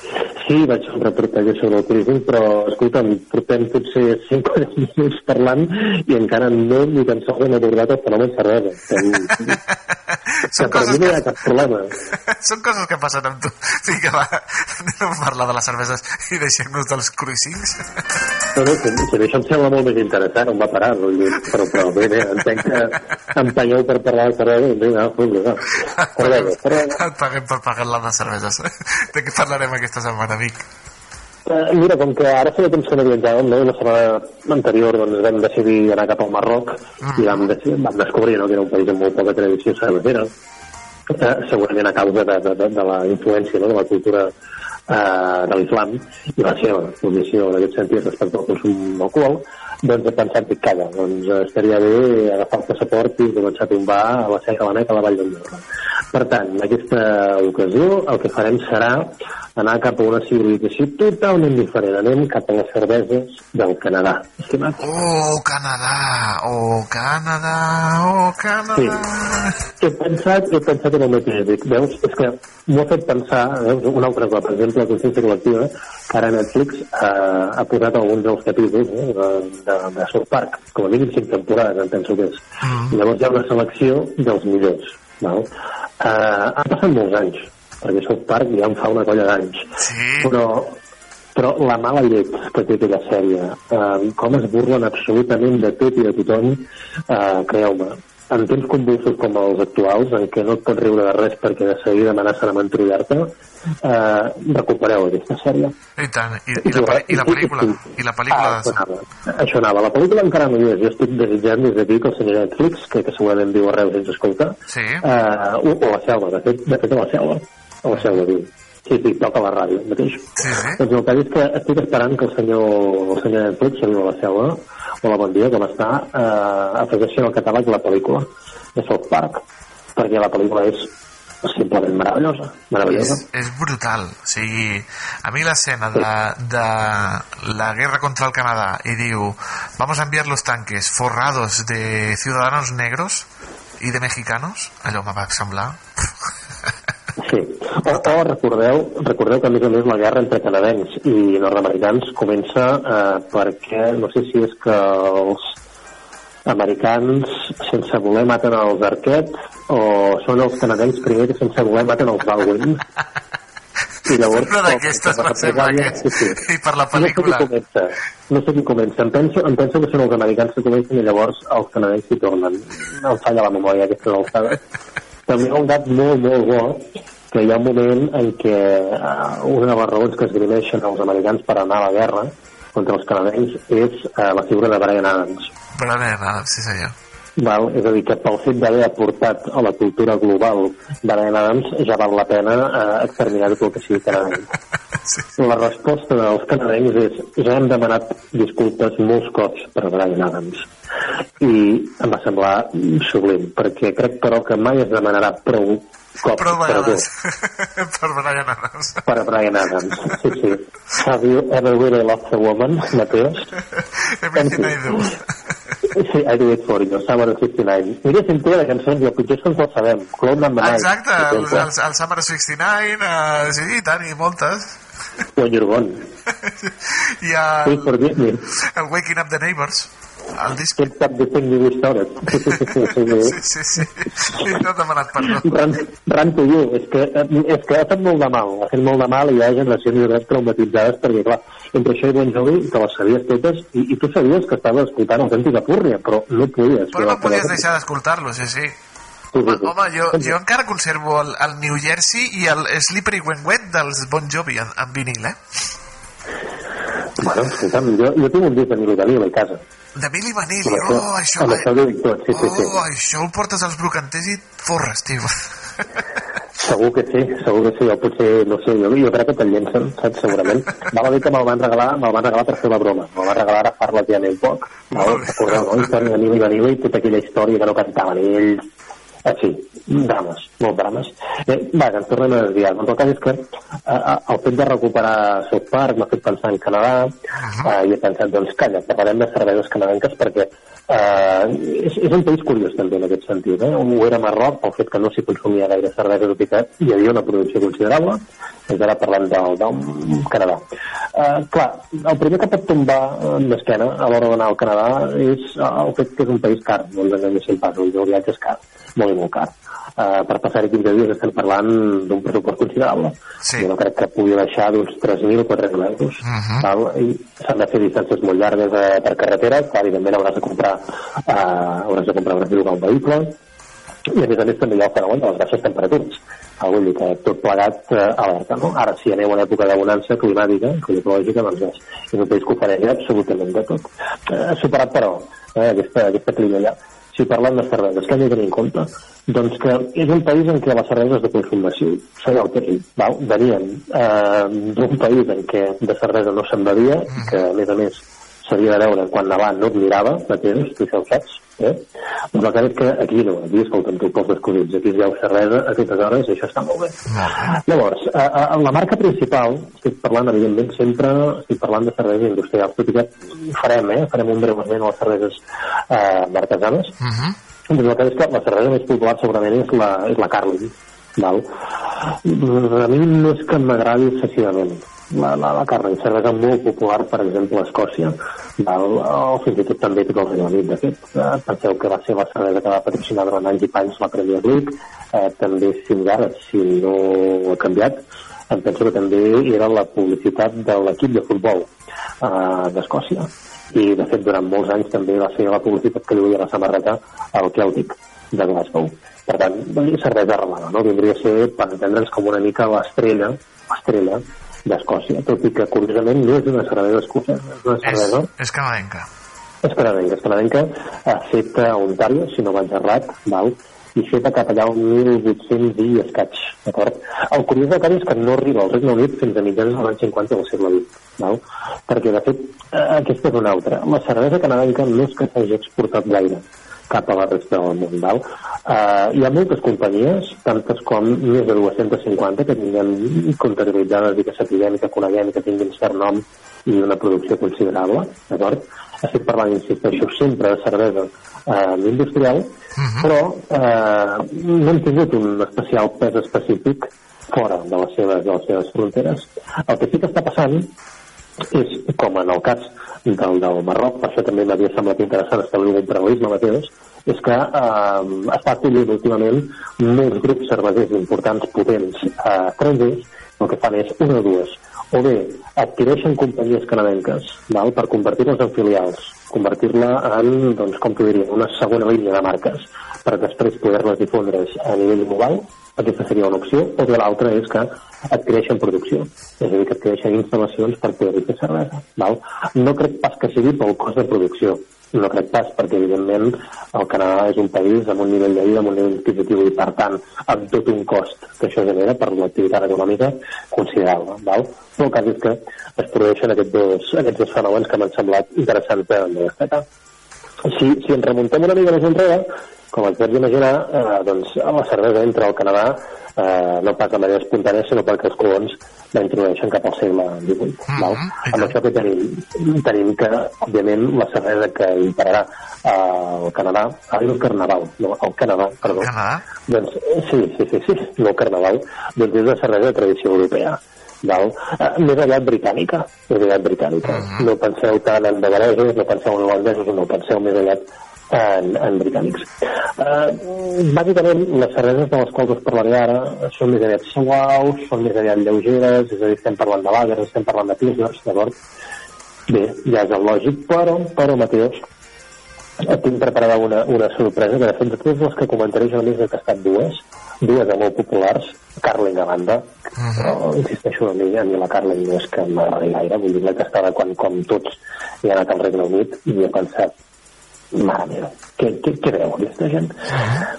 Sí, vaig fer un reportatge sobre el turisme, però, escolta'm, portem potser 5 o 10 minuts parlant i encara no ni tan sols hem abordat el fenomen cervesa. Que, <laughs> que per mi no cap problema. <laughs> Són coses que passen amb tu. Vinga, va, anem a parlar de les cerveses i deixem-nos dels cruisings. No, no, que, que això em sembla molt més interessant, on va parar, vull dir, però, però bé, bé, entenc que empenyeu per parlar de cervesa, vinga, va, va. <laughs> Cervesa, cervesa. Et paguem per pagar-la de cerveses. De què parlarem aquesta setmana, amic? Eh, mira, com que ara feia temps que no viatjàvem, no? la setmana anterior doncs, vam decidir anar cap al Marroc i vam, decidir, vam descobrir no? que era un país amb molt poca tradició cervesera, eh, segurament a causa de, de, de, de la influència no? de la cultura eh, de l'islam i la seva posició en aquest sentit respecte al consum d'alcohol, doncs he pensat que calla, doncs eh, estaria bé agafar el passaport i començar a tombar a la seca la nec a la Vall d'Andorra. Per tant, en aquesta ocasió el que farem serà anar cap a una civilització totalment diferent. Anem cap a les cerveses del Canadà. Estimat? Oh, Canadà! Oh, Canadà! Oh, Canadà! Sí. He pensat, he pensat en el mateix. Dic, veus, és que m'ho ha fet pensar, veus, un altre cop, per exemple, la consciència col·lectiva, que ara Netflix eh, ha posat alguns dels capítols eh, de, de, de South Park, com a mínim cinc temporades, em penso que és. Mm. Llavors hi ha una selecció dels millors. Val? Eh, han passat molts anys, perquè South Park ja en fa una colla d'anys. Sí. Però, però la mala llet que té aquella sèrie, eh, com es burlen absolutament de tot i de tothom, eh, creu-me, en temps convulsos com els actuals, en què no et pots riure de res perquè de seguida amenacen amb entrollar-te, eh, recupereu aquesta sèrie. I tant, i, i, la, i la pel·lícula, i la pel·lícula Ah, això anava. Això anava. La pel·lícula encara no hi és. Jo estic desitjant des d'aquí que el senyor Netflix, que, que segurament viu arreu sense escoltar, Sí. eh, o, o la selva, de fet, de fet a la selva. A la selva, diu. Sí, sí, toca la ràdio mateix. Sí, sí. Doncs el que és que estic esperant que el senyor, el senyor Netflix, que viu a la selva, hola, bon dia, com està, eh, afegeixi al catàleg la pel·lícula de South Park, perquè la pel·lícula és simplement meravellosa, És, meravellosa. és brutal. O sigui, a mi l'escena de, de la guerra contra el Canadà i diu vamos a enviar los tanques forrados de ciudadanos negros i de mexicanos, allò me va semblar... Sí. O, o recordeu, recordeu que a més a més la guerra entre canadencs i nord-americans comença eh, perquè no sé si és que els americans sense voler maten els Arquet o són els canadencs primer que sense voler maten els Baldwin i llavors Una d'aquestes va ser sí, sí. I per la pel·lícula. no sé qui comença no sé qui comença em penso, em penso que són els americans que comencen i llavors els canadencs hi tornen em falla la memòria aquestes alçades també hi ha un dat molt, molt bo que hi ha un moment en què eh, una de les raons que esgrimeixen els americans per anar a la guerra contra els canadencs és eh, la figura de Brian Adams. Bé, nada, sí senyor. Val? És a dir, que pel fet d'haver aportat a la cultura global Brian Adams ja val la pena eh, exterminar tot el que sigui canadenc. <laughs> La resposta dels canadencs és ja hem demanat disculpes molts cops per Brian Adams i em va semblar sublim perquè crec però que mai es demanarà prou cops Prou perdó vegades per Brian Adams. per Brian Adams. Sí, sí. Have you ever really loved a woman, Mateus? <laughs> Everything I do. Sí, I do it for you, Summer of 69. Mira, sempre de cançons, i el pitjor és que ens el sabem. Clown and the Night. Exacte, per el, el, el Summer 69, uh, sí, i tant, i moltes. When you're gone. <laughs> I el, el Waking Up the Neighbors, el disc. Can't stop the thing you started. Sí, sí, sí. I no he demanat perdó. Run, run to you. És que, eh, és que ha fet molt de mal. Ha fet molt de mal i hi ha generacions de traumatitzades perquè, clar, entre això i Bon Jovi, te les sabies totes i, i tu sabies que estaves escoltant autèntica púrnia, però no podies. Però no podies deixar d'escoltar-lo, sí, sí. Home, home jo, jo encara conservo el, el New Jersey i el Slippery When Wet dels Bon Jovi en, en vinil, eh? Bueno, jo, jo tinc un disc de Milo Danilo a casa. De Milli Vanilli, oh, això, ho tot, sí, sí, sí. oh, això el portes als brocanters i forres, tio. <laughs> Segur que sí, segur que sí, o potser, no sé, jo, jo crec que te'l llencen, saps, segurament. Val a dir que me'l van regalar, me'l van regalar per fer la broma, me'l van regalar a far la tia un poc, val? recordeu, no? Història de Nilo i Vanilla i tota aquella història que no cantaven ells, fi, drames, molt drames. Eh, va, que ens tornem a desviar. Doncs el cas és que eh, eh, el fet de recuperar South Park m'ha fet pensar en Canadà eh, i he pensat, doncs calla, parlarem de cerveses canadenques perquè eh, és, és un país curiós també en aquest sentit. Eh? Ho era Marroc pel fet que no s'hi consumia gaire cervesa, tot i que hi havia una producció considerable, doncs ara parlem del, del Canadà. Eh, clar, el primer que pot tombar eh, d'esquena a l'hora d'anar al Canadà és el fet que és un país car, no ens enganyéssim pas, el viatge és car, molt i molt car. Uh, per passar-hi 15 dies estem parlant d'un pressupost considerable. Sí. Jo no crec que pugui baixar d'uns 3.000 o 4.000 euros. Uh -huh. val? I s'han de fer distàncies molt llargues uh, per carretera, clar, evidentment hauràs de comprar uh, hauràs de comprar, hauràs de llogar un vehicle, i a més a més també hi ha el fenomen de les baixes temperatures algú dir que tot plegat eh, alerta no? ara si aneu en època de bonança climàtica climatològica doncs és, és un país que ofereix absolutament de tot eh, superat però eh, aquesta, aquesta clima allà si parlem de cerveses, què hem de tenir en compte? Doncs que és un país en què la cervesa és de consum massiu, sabeu el que val? Venien eh, d'un país en què de cervesa no se'n bevia, que a més a més s'havia de veure quan nevant no et mirava, mateix, tu això ho saps, eh? Doncs el que és que aquí no, aquí escolta'm tu pels descobrits, aquí es veu cervesa a aquestes hores i això està molt bé. Llavors, a, a, la marca principal, estic parlant evidentment sempre, estic parlant de cerveses industrials, tot i que farem, eh? farem un breu esment a les cerveses eh, artesanes, Uh -huh. doncs és que la cervesa més popular segurament és la, és la Carlin. Val? A mi no és que m'agradi excessivament la, la, la Carlin, cervesa molt popular, per exemple, a Escòcia, val? o fins i tot també tot el Regne Unit, de fet. Eh, penseu que va ser la cervesa que va patrocinar durant anys i panys la Premier League, eh, també similar, si no ha canviat, em penso que també era la publicitat de l'equip de futbol eh, d'Escòcia i de fet durant molts anys també va ser la publicitat que lluïa la samarreta al Celtic de Glasgow per tant, cervesa arrelada no? vindria a ser, per entendre'ns, com una mica l'estrella l'estrella d'Escòcia tot i que curiosament no és una cervesa escocesa és una cervesa És, és canadenca. és canadenca, és canadenca feta a Ontario, si no vaig errat, val? i feta cap allà un 1800 i escaig, d'acord? El curiós del cas és que no arriba al Regne Unit fins a mitjans dels anys 50 del segle XX, val? perquè de fet eh, aquesta és una altra. La cervesa canadenca no és que s'hagi exportat gaire cap a la resta del món, val? Uh, hi ha moltes companyies, tantes com més de 250, que tinguin comptabilitzades i que sapiguem i que coneguem i que tinguin cert nom i una producció considerable, d'acord? Estic parlant, insisteixo, sempre de cervesa eh, industrial, però eh, no hem tingut un especial pes específic fora de les seves, de les seves fronteres. El que sí que està passant és, com en el cas del, del Marroc, per això també m'havia semblat interessant establir un paral·lelisme, Mateus, és que eh, està acollint últimament molts grups cervesers importants, potents, eh, estrangers, el que fan és una o dues. O bé adquireixen companyies canadenques val, per convertir-les en filials, convertir-la en, doncs, com t'ho diria, una segona línia de marques per després poder-les difondre's a nivell global, aquesta seria una opció, o bé l'altra és que adquireixen producció, és a dir, que adquireixen instal·lacions per poder fer cervesa. Val? No crec pas que sigui pel cost de producció, no crec pas, perquè evidentment el Canadà és un país amb un nivell de vida, amb un nivell adquisitiu i per tant amb tot un cost que això genera per l'activitat econòmica considerable. Val? Però el cas és que es produeixen aquests dos, aquests dos fenòmens que m'han semblat interessants de, de destacar. Si, si ens remuntem una mica més enrere, com et pots imaginar, eh, doncs la cervesa entra al Canadà eh, no pas de manera espontània, sinó perquè els colons la introdueixen cap al segle XVIII. Mm -hmm. val? Amb això que tenim? Tenim que, òbviament, la cervesa que impararà al Canadà, ara el Carnaval, no, al Canadà, perdó. Canadà? Doncs, sí, sí, sí, sí, no el Carnaval, doncs és la cervesa de tradició europea. Val? Eh, més aviat britànica, més aviat britànica. Uh -huh. No penseu tant en bavaresos, no penseu en holandesos, no penseu més aviat en, en britànics. Uh, bàsicament, les cerveses de les quals us parlaré ara són més aviat suaus, són més aviat lleugeres, és a dir, estem parlant de lagers, estem parlant de pilsners, d'acord? Bé, ja és el lògic, però, però, Mateus, et tinc preparada una, una sorpresa, que de fet de totes les que comentaré jo només he tastat dues, dues de molt populars, Carling a banda, uh -huh. però insisteixo a mi, a mi la Carling no és que m'agradi gaire, vull dir, l'he tastada quan, com tots he anat al Regne Unit i he pensat, mare meva, què, què, què veu aquesta gent?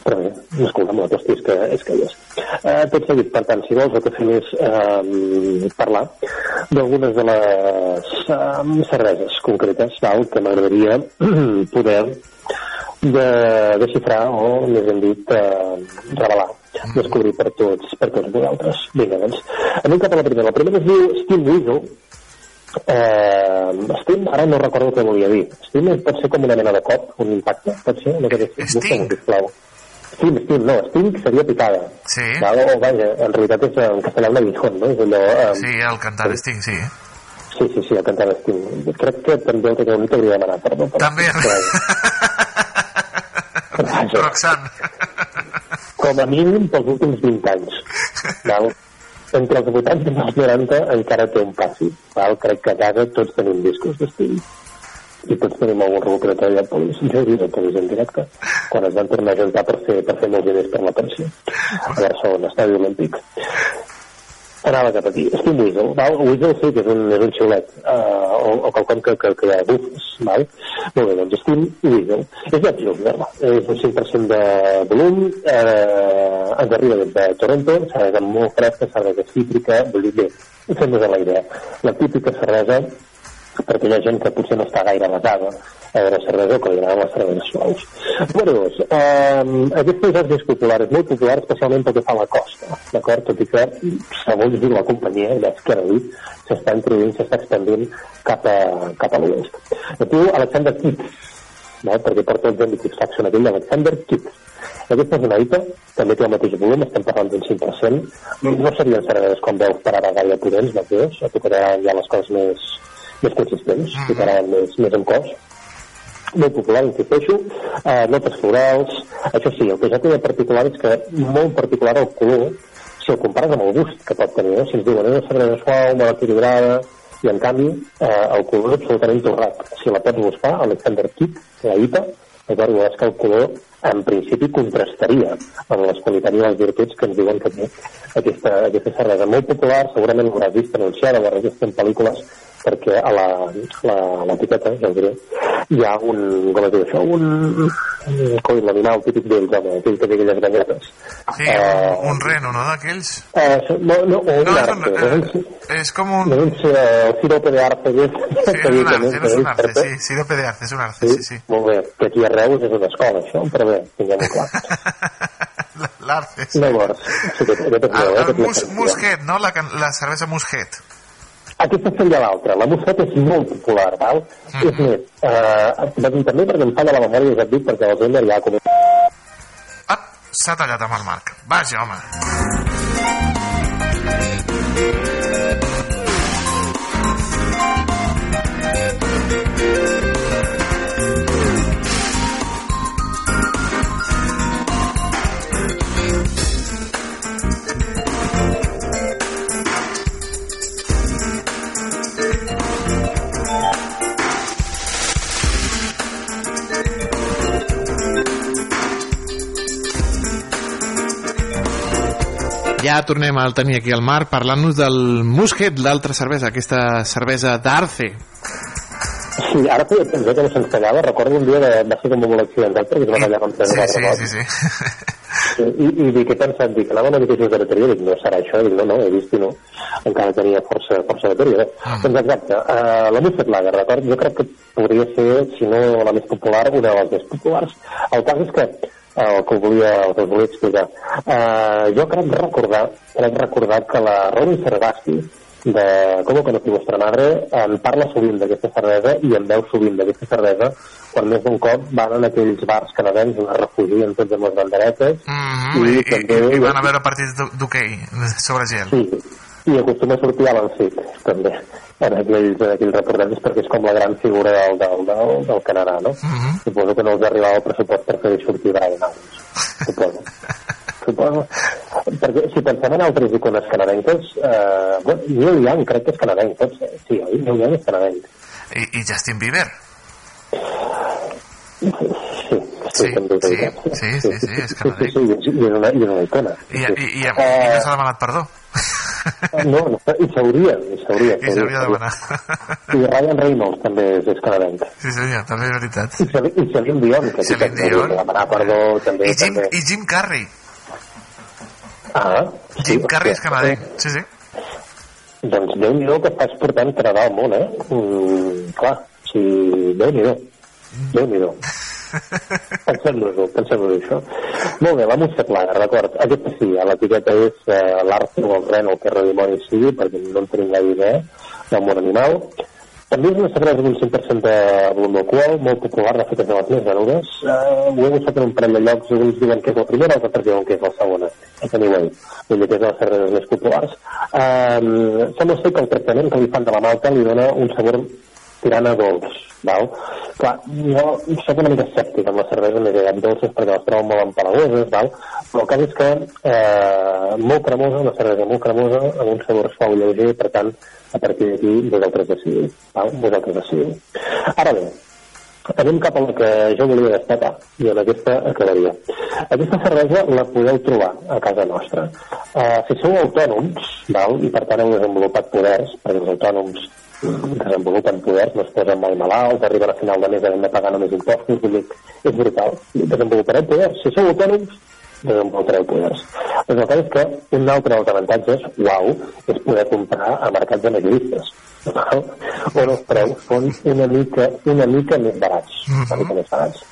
Però bé, escolta'm, la qüestió és que, és que és. Eh, tot seguit, per tant, si vols, el que fem és eh, parlar d'algunes de les eh, cerveses concretes val, que m'agradaria <clears throat> poder de desxifrar o, més ben dit, eh, revelar, descobrir per tots, per tots vosaltres. Vinga, doncs, anem cap a la primera. La primera es diu Steel Weasel, Eh, Steam, ara no recordo què volia dir. Steam pot ser com una mena de cop, un impacte, pot ser? Cosa així. Steam? Sisplau. Steam, Steam, no, Steam seria picada. Sí. Val? O, vaja, en realitat és en castellà un aguijón, no? És allò... Eh, Sí, el cantar Sting, sí. Sí, sí, sí, el cantar Steam. Crec que també el que hauria demanat perdó. Per, També. Vaja, Roxanne. com a mínim pels últims 20 anys. Val? Entre els 80 i els 90 encara té un passi. Val? Crec que a casa tots tenim discos d'estil i tots tenim algun recuperador de polis. Jo he vist el polis en directe quan es van tornar a juntar per fer, per fer molts diners per la pensió a Barcelona, estadi olímpic. Anava cap aquí. Steam Weasel, val? Weasel sí que és un, és un xiulet, uh, o, o quelcom que, que, que bufes, val? Molt bé, doncs Steam Weasel. És de Pilsner, és un 5% de volum, eh, ens arriba des de Toronto, cervesa molt fresca, cervesa cítrica, vull dir, bé, fem-nos la idea. La típica cervesa perquè hi ha gent que potser no està gaire basada a veure cervesa que li agraden les cerveses suaus. Número dos, eh, aquest país és popular, és molt popular especialment pel que fa la costa, d'acord? Tot i que, segons diu la companyia, ja que ara dit, s'està introduint, s'està expandint cap a, cap a l'oest. Es diu Alexander Kitt, no? perquè per tots hem dit Faction aquell Alexander Kitt. Aquesta és IPA, també té el mateix volum, estem parlant d'un 5%. No serien cerveses com veus per ara gaire potents, Mateus, a tu quedaran ja les coses més, més consistents, que quedaran més, més en cos molt popular, insisteixo, eh, notes florals, això sí, el que ja té de particular és que molt particular el color, si el compares amb el gust que pot tenir, no? si ens diuen és una cervesa suau, molt equilibrada, i en canvi eh, el color és absolutament torrat. Si la pots buscar, Alexander Kitt, la IPA, veuràs que el color en principi contrastaria amb les qualitats i les virtuts que ens diuen que té aquesta, aquesta cervesa. Molt popular, segurament l'hauràs vist anunciada, l'hauràs vist en pel·lícules, perquè a la, la, a l'etiqueta, ja us diré, hi ha un, com es diu això, un, un coi, l'animal típic d'ells, home, aquell que té aquelles ganyetes. Sí, uh, un reno, no, d'aquells? Uh, no, no, o un No, és arce. un- no, És com un... no, no, el sirope de arce. Que, Sí, és un arce, no és un arce, <laughs> sí, sirope de arce, és un arce, sí, sí. Molt bé, que aquí a Reus és una escola, això, però bé, tinguem-ho clar. <laughs> L'arce, sí. Llavors, El, meu, eh, el mus, musquet, no? La, la cervesa musquet. Aquesta seria l'altra. La Mosset és molt popular, val? Mm. És més, eh, també perquè em falla la memòria, ja et dic, perquè el Zender ja ha començat S'ha tallat amb el Marc. Vaja, home. Ja tornem a tenir aquí al Marc parlant-nos del Musket, l'altra cervesa, aquesta cervesa d'Arce. Sí, ara feia temps eh, que no se'ns tallava. Recordo un dia de, va ser com molt accidentat perquè es va tallar amb tres sí, sí, <laughs> sí. Sí, i, i dic, he pensat, dic, anava una mica just de bateria, dic, no serà això, dic, no, no, he vist i no, encara tenia força, força bateria. Ah. Doncs exacte, uh, la Musset Lager, d'acord? Jo crec que podria ser, si no la més popular, una de les més populars. El cas és que el que volia, el que volia explicar. Uh, jo crec recordar, crec recordar que la Robin Cervasti, de Com que no ti vostra madre, en parla sovint d'aquesta cervesa i en veu sovint d'aquesta cervesa quan més d'un cop van en aquells bars canadencs on es refugien tots amb les banderetes Mm, i, i, i, i van a veure partits d'ho- d'hoquei sobre gel. Sí, i acostuma a sortir Alan Sick, també, en aquells, en aquells reportatges, perquè és com la gran figura del, del, del, del Canadà, no? Mhm. Suposo que no els arribava el pressupost per fer sortir Brian Adams, suposo. <laughs> suposo. Perquè si pensem en altres icones canadenques, eh, bueno, Neil Young crec que és canadenc, tots, eh? sí, oi? Neil Young és canadenc. I, I Justin Bieber. Sí, sí, també és sí, veritat. sí, sí, sí, és Sí, sí, sí, i és- i és una, i és una icona. I, i, i, i, i Eh, no s'ha demanat perdó. No, no, i s'hauria, i s'hauria. I s'hauria de demanar. I Ryan Reynolds també és, és canadenc. Sí, senyor, també és veritat. I Celine, i Celine Dion, que sí Celine Dion. de demanar perdó també. I Jim, també. i Jim Carrey. Ah, Jim Carrey és canadenc. Sí, sí. Doncs Déu-n'hi-do que estàs portant Canadà al món, eh? Mm, clar, si... Déu-n'hi-do. Déu-n'hi-do. Pensem-nos-ho, pensem-nos això. Molt bé, la Musset Lager, d'acord. Aquesta sí, l'etiqueta és eh, l'Arce o el Ren, el que redimoni sigui, perquè no en tenim gaire idea del món animal. També és una cervesa amb un 5% de volum d'alcohol, molt popular, de fet és de les més venudes. Uh, ho he buscat en un parell de llocs, alguns diuen que és la primera, els altres diuen que és la segona. Anyway, vull dir que és de les cerveses més populars. Uh, sembla ser que el tractament que li fan de la malta li dona un sabor tirant a dolç, val? Clar, jo soc una mica escèptic amb la cervesa més aviat dolces perquè les trobo molt empalagoses, val? Però el cas és que eh, molt cremosa, una cervesa molt cremosa, amb un sabor suau lleuger, per tant, a partir d'aquí vosaltres decidiu, val? Vosaltres decidiu. Ara bé, anem cap a la que jo volia destacar i en aquesta acabaria. Aquesta cervesa la podeu trobar a casa nostra. Uh, si sou autònoms, val, i per tant heu desenvolupat poders, perquè els autònoms desenvolupen poders, no es posen mai malalts, arriben a final de mes havent de pagar només impostos, vull dir, és brutal. Desenvolupareu poders. Si sou autònoms, desenvolupareu poders. Doncs el cas és que un altre dels avantatges, uau, és poder comprar a mercats de majoristes val? on els preus són una mica, una mica més barats, una mica més barats.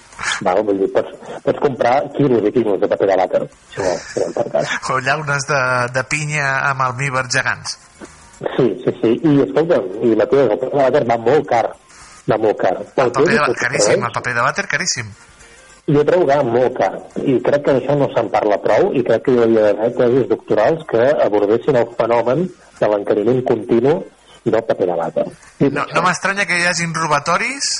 Val? Vull dir, pots, pots comprar quilos i quilos de paper de vàter, si vols, si no per cas. O llaunes de, de pinya amb almíbar gegants. Sí, sí, sí. I escolta'm, i Matías, el paper de vàter va molt car. Va molt car. El paper de, caríssim, el paper de vàter caríssim. Jo trobo que molt car. I crec que d'això no se'n parla prou i crec que hi hauria d'haver tesis doctorals que abordessin el fenomen de l'encariment continu del paper de vàter. No, no m'estranya que hi hagin robatoris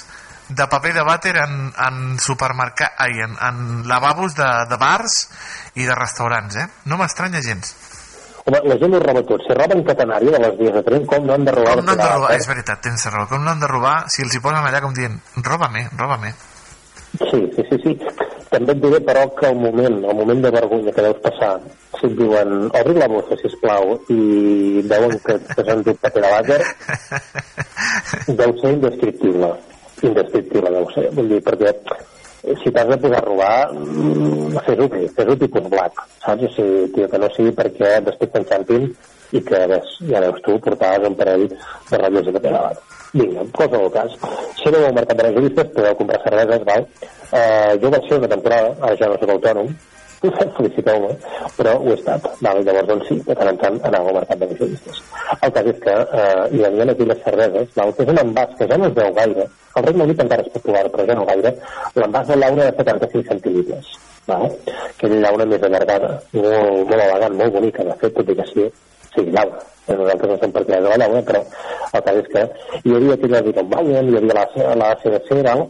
de paper de vàter en, en supermercat, ai, en, en lavabos de, de bars i de restaurants, eh? No m'estranya gens. Home, la gent ho roba tot. Si roben catenària de les vies de tren, com no han de robar Com no han de robar? vàter? És veritat, tens raó. Com no han de robar si els hi posen allà com dient roba-me, roba-me. Sí, sí, sí, sí. També et diré, però, que el moment, el moment de vergonya que deus passar, si et diuen, obri la bossa, sisplau, i veuen que t'has endut paper de vàter, deu ser indescriptible. Indescriptible deu ser. Vull dir, perquè si t'has de posar a robar, mm, fes-ho bé, fes-ho tipus black, saps? O sigui, tio, que no sigui perquè després t'enxampin i que, ves, ja veus tu, portaves un parell de ratlles de paper de vàter. Vinga, cosa del cas. Aneu al mercat de les podeu comprar cerveses, val? Eh, jo vaig fer una temporada, ara ja no soc autònom, <laughs> feliciteu-me, però ho he estat. Val? Llavors, doncs sí, de tant en tant anava al mercat de les. El cas és que eh, hi havia aquelles cerveses, val? que és un envàs que ja no es veu gaire, el Regne Unit encara és popular, però ja no gaire, l'envàs de l'aura de 75 centilitres. Val? Aquella llauna més allargada, molt, molt elegant, molt bonica, de fet, tot i que sí, sí, llauna. Eh, Nosaltres no som partidaris de la llauna, però el cas és que hi havia aquella de Bayern, hi havia la, la CDC, val?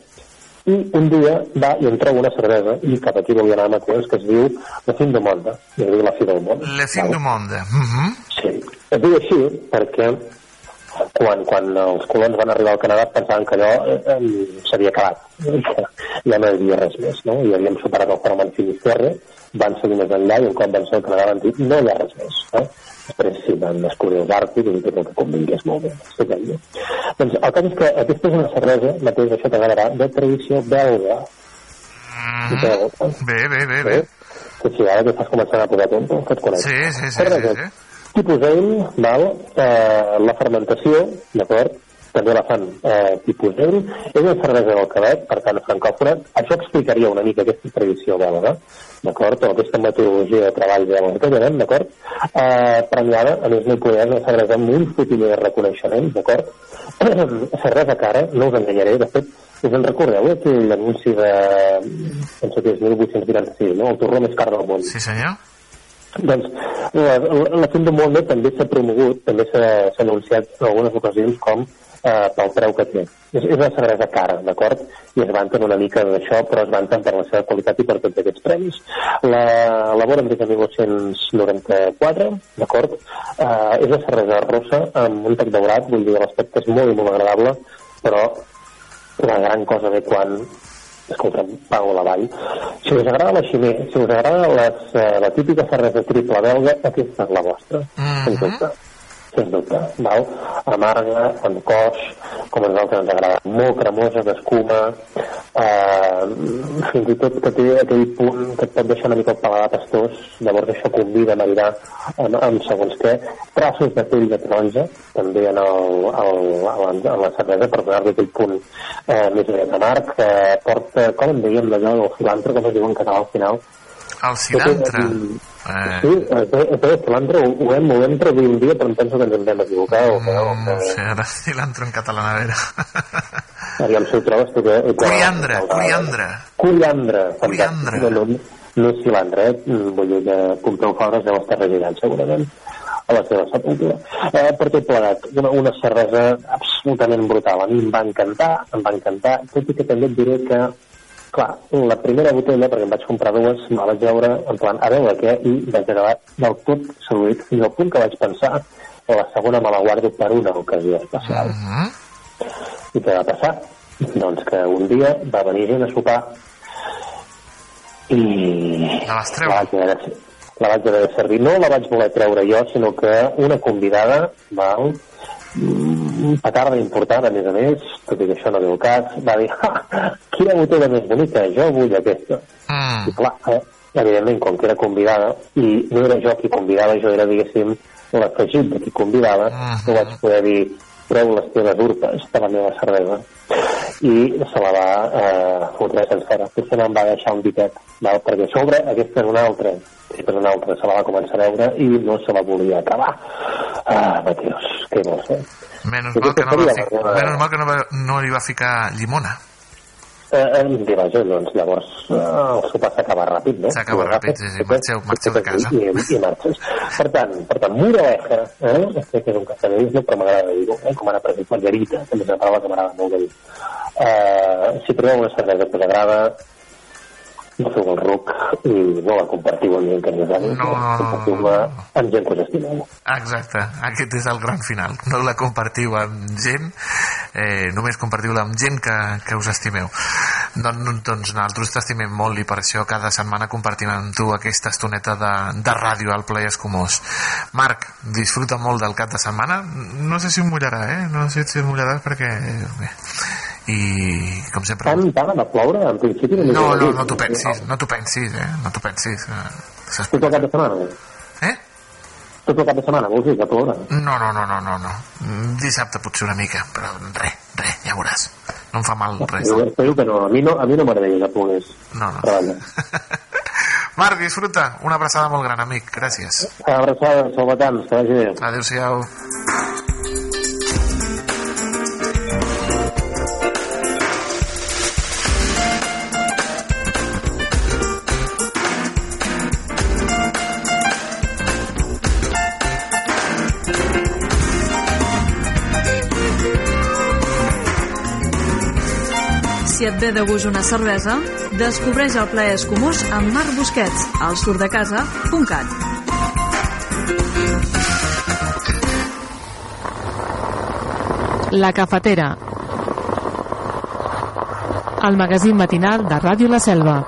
i un dia va i em trobo una cervesa i cap aquí volia anar a Mateus que es diu La Fin du Monde i es diu La Fi del Món Le fin du monde. Mm -hmm. sí. es diu així perquè quan, quan els colons van arribar al Canadà pensaven que allò eh, eh, s'havia acabat que ja no hi havia res més no? i havíem superat el fenomen Finisterre van seguir més enllà i un cop van ser al Canadà van dir no hi ha res més eh? Sí, van descobrir els àrtics i tot el que convingués molt bé estupendo. doncs el cas és que aquesta és una cervesa mateix això t'agradarà de tradició belga Mm. Bé, bé, bé, bé. que si ara que estàs començant a posar tonto que et conec Sí, sí, sí, Cervesa sí, sí. tipus ale, val? Eh, la fermentació, d'acord? També la fan eh, tipus ale. És una cervesa del Quebec, per tant, francòfona. Això explicaria una mica aquesta tradició belga, d'acord? O aquesta metodologia de treball belga que tenen, d'acord? Eh, premiada, a més no hi podem, una cervesa amb un fotimer de reconeixement, d'acord? <clears throat> cervesa cara, no us enganyaré, de fet, us en recordeu aquell anunci de, penso que és 1886, no? El torró més car del món. Sí, senyor. Doncs la, la, la Fin du Monde també s'ha promogut, també s'ha anunciat en algunes ocasions com eh, pel preu que té. És, és una cervesa cara, d'acord? I es vanten una mica d'això, però es vanten per la seva qualitat i per tots aquests premis. La elaboren des de 1994, d'acord? Eh, és una cervesa rossa amb un toc daurat, vull dir, l'aspecte és molt i molt agradable, però la gran cosa ve quan escolta'm, pago la vall. Si us agrada la ximé, si us agrada les, eh, la típica cervesa triple belga, aquesta és la vostra, sens dubte. Sens dubte, val? Amarga, amb cos, com a nosaltres ens agrada, molt cremosa, d'escuma, eh, fins i tot que té aquell punt que et pot deixar una mica el paladar pastós, llavors això convida a maridar amb, amb segons què, traços de pell de taronja, també en, el, el, en, en la cervesa, per donar-li aquell punt eh, més aviat amarg, que porta, com en dèiem, d'allò del cilantro, com es diu en català al final, El cilantre. Eh... Sí, eh, però cilantro ho, ho, hem, ho hem traduït un dia, però em penso que ens en vam equivocar. O que, o No que, sé, ara cilantro en català, a veure. <laughs> aviam si ho trobes tu que... Coriandre, coriandre. Coriandre, fantàstic. No, no, no és cilantro, eh? Mm, Vull dir que Pompeu Fabra es deu estar regirant, segurament a la seva sepultura. Eh, per tot plegat, una, una cervesa absolutament brutal. A mi em va encantar, em va encantar, tot i que també et diré que clar, la primera botella, perquè em vaig comprar dues, me la vaig veure en plan, a veure què, i vaig acabar del tot seduït, fins al punt que vaig pensar la segona me la guardo per una ocasió especial. I què va passar? Doncs que un dia va venir gent a sopar i... La vas treure? La vaig haver de, la vaig haver de servir. No la vaig voler treure jo, sinó que una convidada, val, un petarda important, a més a més, tot i que això no diu cas, va dir, ha, quina botella més bonica, jo vull aquesta. Mm. I clar, eh, evidentment, com que era convidada, i no era jo qui convidava, jo era, diguéssim, l'afegit de qui convidava, no vaig poder dir, treu les teves urpes de la meva cervesa i se la va eh, fotre sencera. Potser me'n va deixar un ditet, val? perquè a sobre aquesta és una altra, aquesta és una altra, se la va començar a veure i no se la volia acabar. Ah, Mateus, què vols fer? Menys I mal que no, va menys mal que no, va, no li va ficar llimona. Eh, eh, vaja, doncs llavors eh, el sopar s'acaba ràpid, no? S'acaba ràpid, sí, sí, marxeu, marxeu de casa. I, i marxes. Per tant, per tant moraleja, eh? sé que és un castellisme, però m'agrada dir-ho, eh? com ara, per exemple, Margarita, també és una paraula que m'agrada molt de dir. Eh, si proveu una cervesa que us agrada, no feu el ruc i no la compartiu amb gent que no és no, compartiu-la amb gent que us estimeu. Exacte, aquest és el gran final. No la compartiu amb gent, eh, només compartiu-la amb gent que, que us estimeu. Doncs, doncs nosaltres t'estimem molt i per això cada setmana compartim amb tu aquesta estoneta de, de ràdio al Ple Escumós. Marc, disfruta molt del cap de setmana. No sé si em mullarà, eh? No sé si em mullaràs perquè... Bé, i com sempre tant, tant de ploure en principi no, no, no, no t'ho pensis no t'ho pensis, eh? no t'ho pensis eh? tot el cap de setmana eh? tot el cap de setmana vols dir que ploure no, no, no, no, no, no. dissabte potser una mica però res, res, ja veuràs no em fa mal res jo espero que no, a mi no, a mi no m'agradaria que plogués no, no <laughs> Marc, disfruta, una abraçada molt gran, amic, gràcies. Una abraçada, salvatans, que vagi bé. Adéu-siau. Si et ve de gust una cervesa, descobreix el plaer escumós amb Marc Busquets, al surdecasa.cat. La cafetera. El magazín matinal de Ràdio La Selva.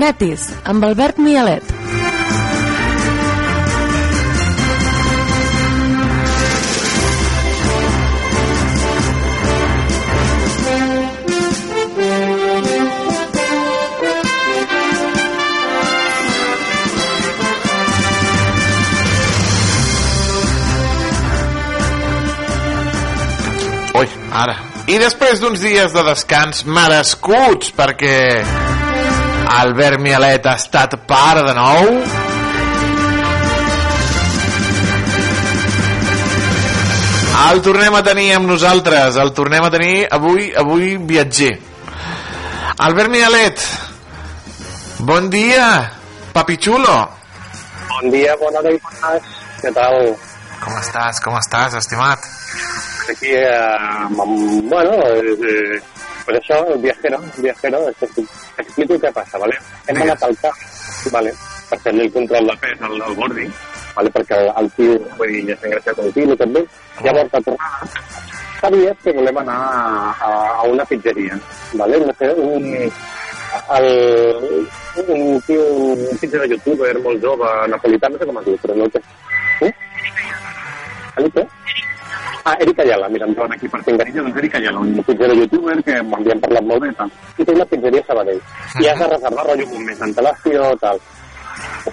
Cinetis, amb Albert Mialet. Ui, ara. I després d'uns dies de descans merescuts perquè Albert Mialet ha estat pare de nou el tornem a tenir amb nosaltres el tornem a tenir avui avui viatger Albert Mialet bon dia papi xulo Bon dia, bona hora i bones. Què tal? com estàs, com estàs, estimat? Aquí, eh, bueno, eh, pues això, el viajero, el viajero, t'explico què passa, ¿vale? Hem anat al camp, ¿vale? per fer-li el control de pes al, al Gordi, ¿vale? perquè el, el tio, vull dir, ja s'ha engreixat un quilo també, llavors a tornar, fa dies que volem anar a, a una pizzeria, ¿vale? No sé, un, el, un tio, un pitzer de youtuber molt jove, napolità, no sé com es diu, però no el té. Sí? Felipe? Ah, Eric Ayala, mira, em troben aquí per Tingarillo, doncs Eric Ayala, un pizzero youtuber que m'havien parlat molt bé, tal. I té una pizzeria a Sabadell. I has de reservar rotllo amb un mes d'antelació, tal.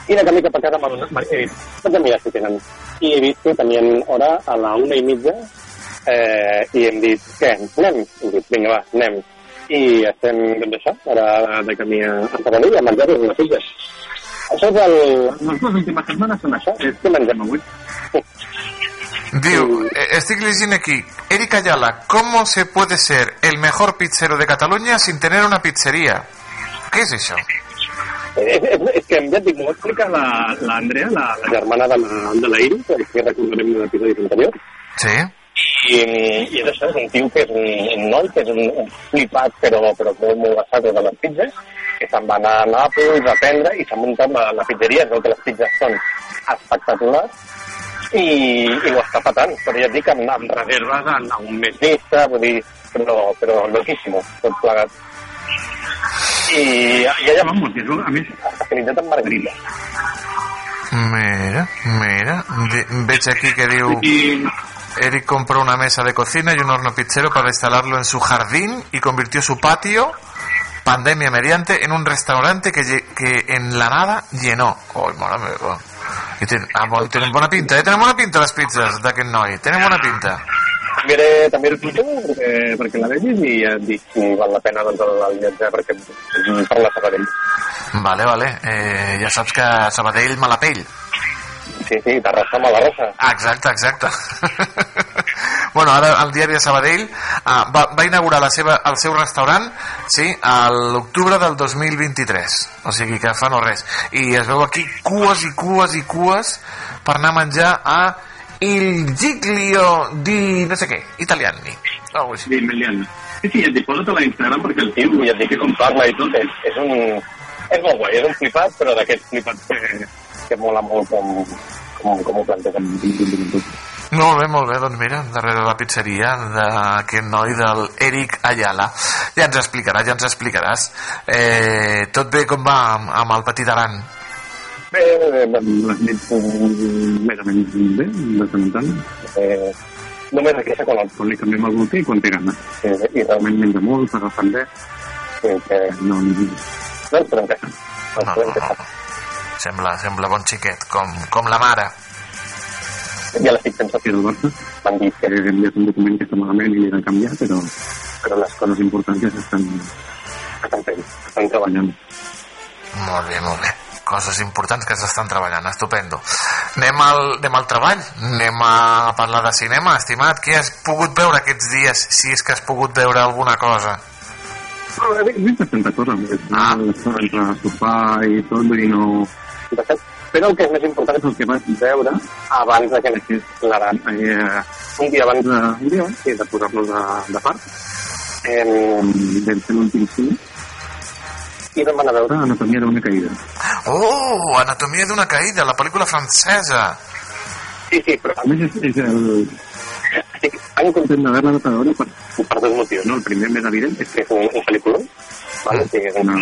I de camí cap a casa m'ha he dit, vaig a mirar si tenen. I he vist que tenien hora a la una i mitja eh, i hem dit, què, anem? Hem dit, vinga, va, anem. I estem, doncs això, ara de camí a, a Sabadell a menjar-nos una pizza. Això és el... Les dues últimes setmanes són això, és que mengem avui. Diu, eh, estic llegint aquí, Eric Ayala, ¿cómo se puede ser el mejor pizzero de Cataluña sin tener una pizzería? ¿Qué es eso? És, és, és que ja et dic, m'ho explica l'Andrea, la, la, la germana de la, de la Iris, que recordarem en l'episodi anterior. Sí. I, I és això, és un tio que és un, un noi, que és un, un flipat, però, però molt, molt basat de les pizzas, que se'n va anar a Nàpols a prendre i s'ha muntat la, la pizzeria, es veu que les pizzas són espectaculars, i, i ho està patant, però ja et dic, amb, amb reserves a un mes vista, vull dir, però, però loquíssimo, tot plegat. I, i allà vamos, que és, a més, especialitat en. Mira, mira, veig aquí que diu... Eric compró una mesa de cocina y un horno pizzero para instalarlo en su jardín y convirtió su patio, pandemia mediante, en un restaurante que, que en la nada llenó. Ai, mare meva. I ten, ah, bon, tenen bona pinta, eh? Tenen bona pinta les pizzas d'aquest noi. Tenen bona pinta. Miré també el Twitter perquè, perquè la vegis i ja dic si val la pena doncs, el, viatge perquè per la Sabadell. Vale, vale. Eh, ja saps que Sabadell mala pell. Sí, sí, Terrassa, mala rosa. Ah, exacte, exacte. <laughs> <laughs> bueno, ara el diari de Sabadell ah, va, va inaugurar la seva, el seu restaurant sí, a l'octubre del 2023 o sigui que fa no res i es veu aquí cues i cues i cues per anar a menjar a Il Giglio di no sé què, italiani oh, Sí. Sí, sí, dic, posa't a l'Instagram perquè el tio, ja et dic que com parla i tot, és, és un... És molt guai, és un flipat, però d'aquests flipats que, que mola molt com, com, com ho plantegen. Molt bé, molt bé, doncs mira, darrere la pizzeria d'aquest noi del Eric Ayala. Ja ens explicaràs, ja ens explicaràs. Eh, tot bé com va amb, amb el petit Aran? Bé, eh, les nits eh, més o menys bé, de tant en tant. Eh, només es queixa quan, el, quan li canviem el volter i quan té gana. Sí, I realment menja molt, s'agafen bé. Sí, que no, no, no podem queixar. No ens podem queixar. Sembla, sembla bon xiquet, com, com la mare. Ja l'estic pensant que el Barça m'han dit que hem enviat un document que està malament i l'he de canviar, però, però les coses importants ja s'estan estan fent, estan treballant. Molt bé, molt bé. Coses importants que s'estan treballant, estupendo. Anem al, anem al treball, anem a parlar de cinema, estimat. Què has pogut veure aquests dies, si és que has pogut veure alguna cosa? Però he vist bastanta cosa, ah. entre sopar i tot, vull dir, no... Però el que és més important és el que vaig veure abans de que naixés l'Aran. Eh, un dia abans de, un dia sí, de posar-lo de, de part, eh, vam fer l'últim cine i vam anar a veure Anatomia d'una caïda. Oh, Anatomia d'una caïda, la pel·lícula francesa. Sí, sí, però a més és, és el... Estic tan content d'haver-la anat a veure per, per dos motius. No? El primer més evident és que és un, un pel·lícula, vale? sí, és, una,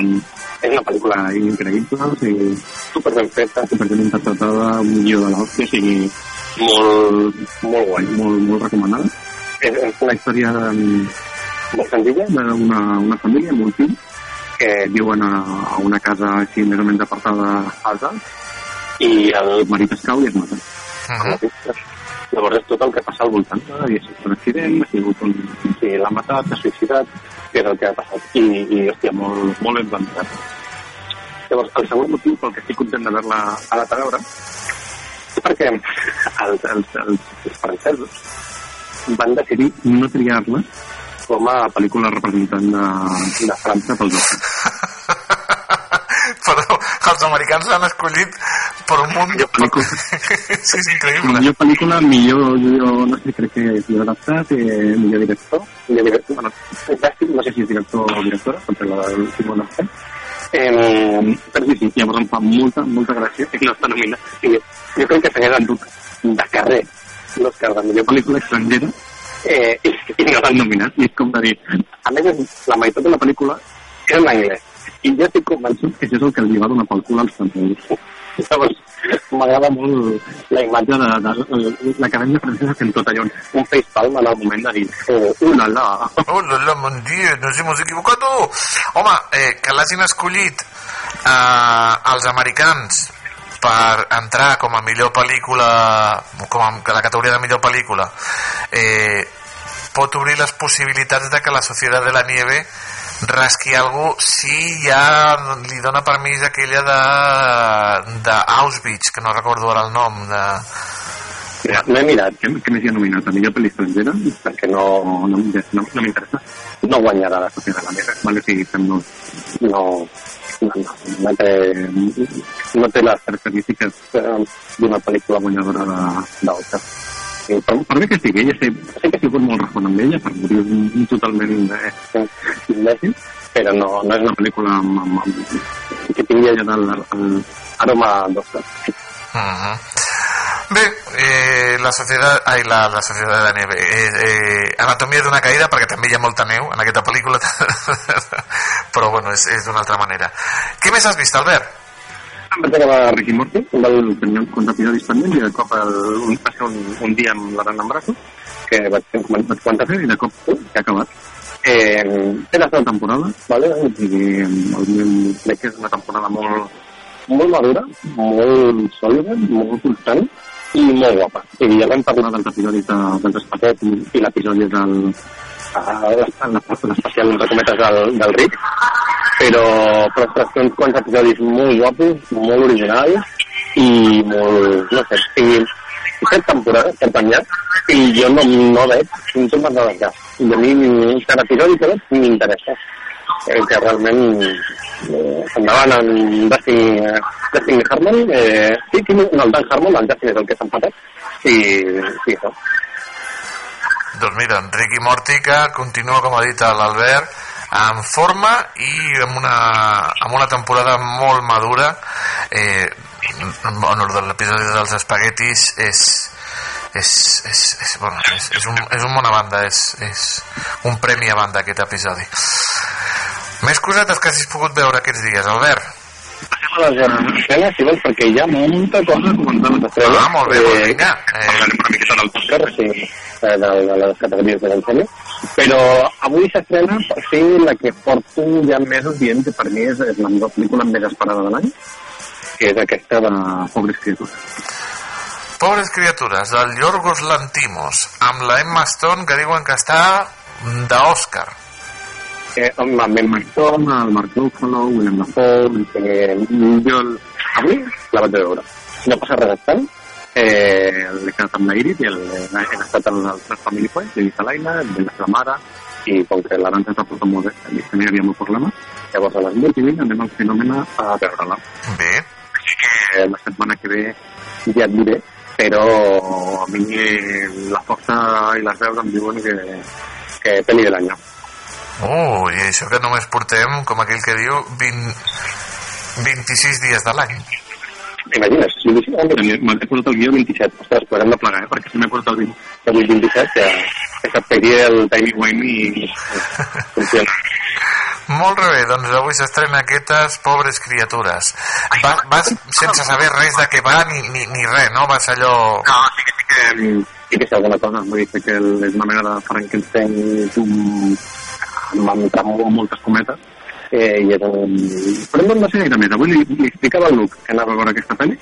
és una pel·lícula increïble, o sigui, super ben feta, super ben interpretada, un guió de l'hòstia, o sigui, molt, molt guai, molt, molt recomanada. És, és una història mm, molt senzilla d'una una família amb un fill que viuen a, a una casa així més o menys apartada als Alps i el marit es cau i es mata. Uh -huh. Llavors tot el que passa al voltant. No? I ha sigut un accident, ha sigut un... Sí, l'ha matat, s'ha suïcidat, que és el que ha passat. I, i hòstia, molt, molt ben plantat. Llavors, el segon motiu pel que estic content d'haver-la a veure és perquè els, els, els, els francesos van decidir no triar-la com a pel·lícula representant de, de França pels Oscars. <laughs> Però els americans l'han escollit per un munt... Millor pel·lícula. <laughs> sí, és increïble. Millor pel·lícula, millor, jo no sé, crec que és millor adaptat, eh, millor director, millor director, bueno, fantàstic, no sé si és director o directora, perquè la del Simon Arce. Eh, però sí, sí, llavors em fa molta, molta gràcia que no està nominat. Sigui, jo crec que s'hagués endut de carrer l'Òscar de millor pel·lícula estrangera eh, i, i no l'han nominat. I és com de dir, a més, la meitat de la pel·lícula era en anglès. I jo estic convençut que això és el que li va donar pel cul als francesos. Llavors, m'agrada molt la imatge de, de, de l'Acadèmia Francesa fent tot allò, un facepalm en el moment de dir, oh, ulala. Oh, la, la, mon dieu, nos hemos equivocado. Home, eh, que l'hagin escollit eh, els americans per entrar com a millor pel·lícula, com a la categoria de millor pel·lícula, eh, pot obrir les possibilitats de que la Societat de la Nieve rasqui algú si ja li dona permís aquella de, de Auschwitz, que no recordo ara el nom de... Mira, no he mirat què, què més hi ha nominat? A millor pel·li estrangera? Perquè no, no, no, no m'interessa. No guanyarà la Societat de la Nieve vale? sigui, no, no, no, no, té, no té les característiques eh, d'una pel·lícula guanyadora d'Oscar eh, per, per bé que estigui, ella sé, sé que ha sigut molt respon amb ella per motius totalment eh, imbècils, però no, no és una pel·lícula amb, amb, amb, que tingui allà el, el aroma d'Oscar. Uh -huh. Bé, eh, la societat, ai, la, la societat de la neve, eh, eh, anatomia d'una caïda, perquè també hi ha molta neu en aquesta pel·lícula, <laughs> però bueno, és, és d'una altra manera. Què més has vist, Albert? Vaig acabar Ricky Morty, del tenia uns quants episodis pendents i de cop el, un, va ser un, un dia amb la rana en braços que vaig, vaig començar a fer i de cop uh, ha acabat. Eh, té la temporada, vale? o sigui, el, crec que és una temporada molt, molt madura, molt sòlida, molt constant i molt guapa. I ja vam parlar dels episodis de, del Despatet i, i l'episodi del l'especial entre cometes del, del Rick però, però uns quants episodis molt guapos, molt originals i molt, no sé, i, set temporades per banyar i jo no, no veig símptomes de desgast. I a mi cada episodi que veig m'interessa. Eh, que realment eh, endavant en Dustin, eh, Dustin Harmon, eh, sí, sí, no, el Dan Harmon, el Dustin és el que s'ha empatat i sí, això. Doncs mira, en Ricky Morty que continua, com ha dit l'Albert, en forma i amb una, amb una temporada molt madura. Eh, bueno, l'episodi dels espaguetis és, és, és, és, bueno, és, és, un, és un bona banda és, és un premi a banda aquest episodi. Més cosetes que hagis pogut veure aquests dies Albert? A les escenes, si vols, perquè hi ha molta cosa a comentar a Ah, molt bé, doncs vinga. Eh, parlarem una miqueta del podcast, sí, de, de, de les categories de l'ensenya. Però avui s'estrena, per fi, la que porto ja mesos dient que per mi és, és la meva pel·lícula més esperada de l'any, que és aquesta de Pobres Criatures. Pobres criatures, del Yorgos Lantimos, amb la Emma Stone, que diuen que està d'Òscar. Eh, amb Emma Stone, el Mark Ruffalo, William Dafoe, que jo avui la vaig veure. No passa res estrany, quedat amb i el, he estat al Tres Family Point, he vist l'Aina, he vist la mare, i com que l'Aranxa s'ha portat molt bé, que no hi havia molt problema, llavors a les 8 i 20 anem al Fenomena a veure-la. Bé. Així que la setmana que ve ja et diré, però a mi la força i les veus em diuen que, que pel·li de l'any. Uh, i això que només portem, com aquell que diu, 20, 26 dies de l'any. Imagines, si ho deixo, m'he posat el guió 27. Ostres, pues hem de plegar, eh? perquè si m'he posat el 20, el 27, que, que se't pegui el timey wimey i funciona. Molt bé, doncs avui s'estrena aquestes pobres criatures. Va, vas sense saber res de què va ni, ni, ni res, no? Vas allò... No, sí que, sí que, sí que sé alguna cosa. Vull dir que el, és una mena de Frankenstein amb, amb, amb moltes cometes. Eh, i és un... Però no, no sé gaire més. Avui li, li explicava al Luc que anava a veure aquesta pel·li.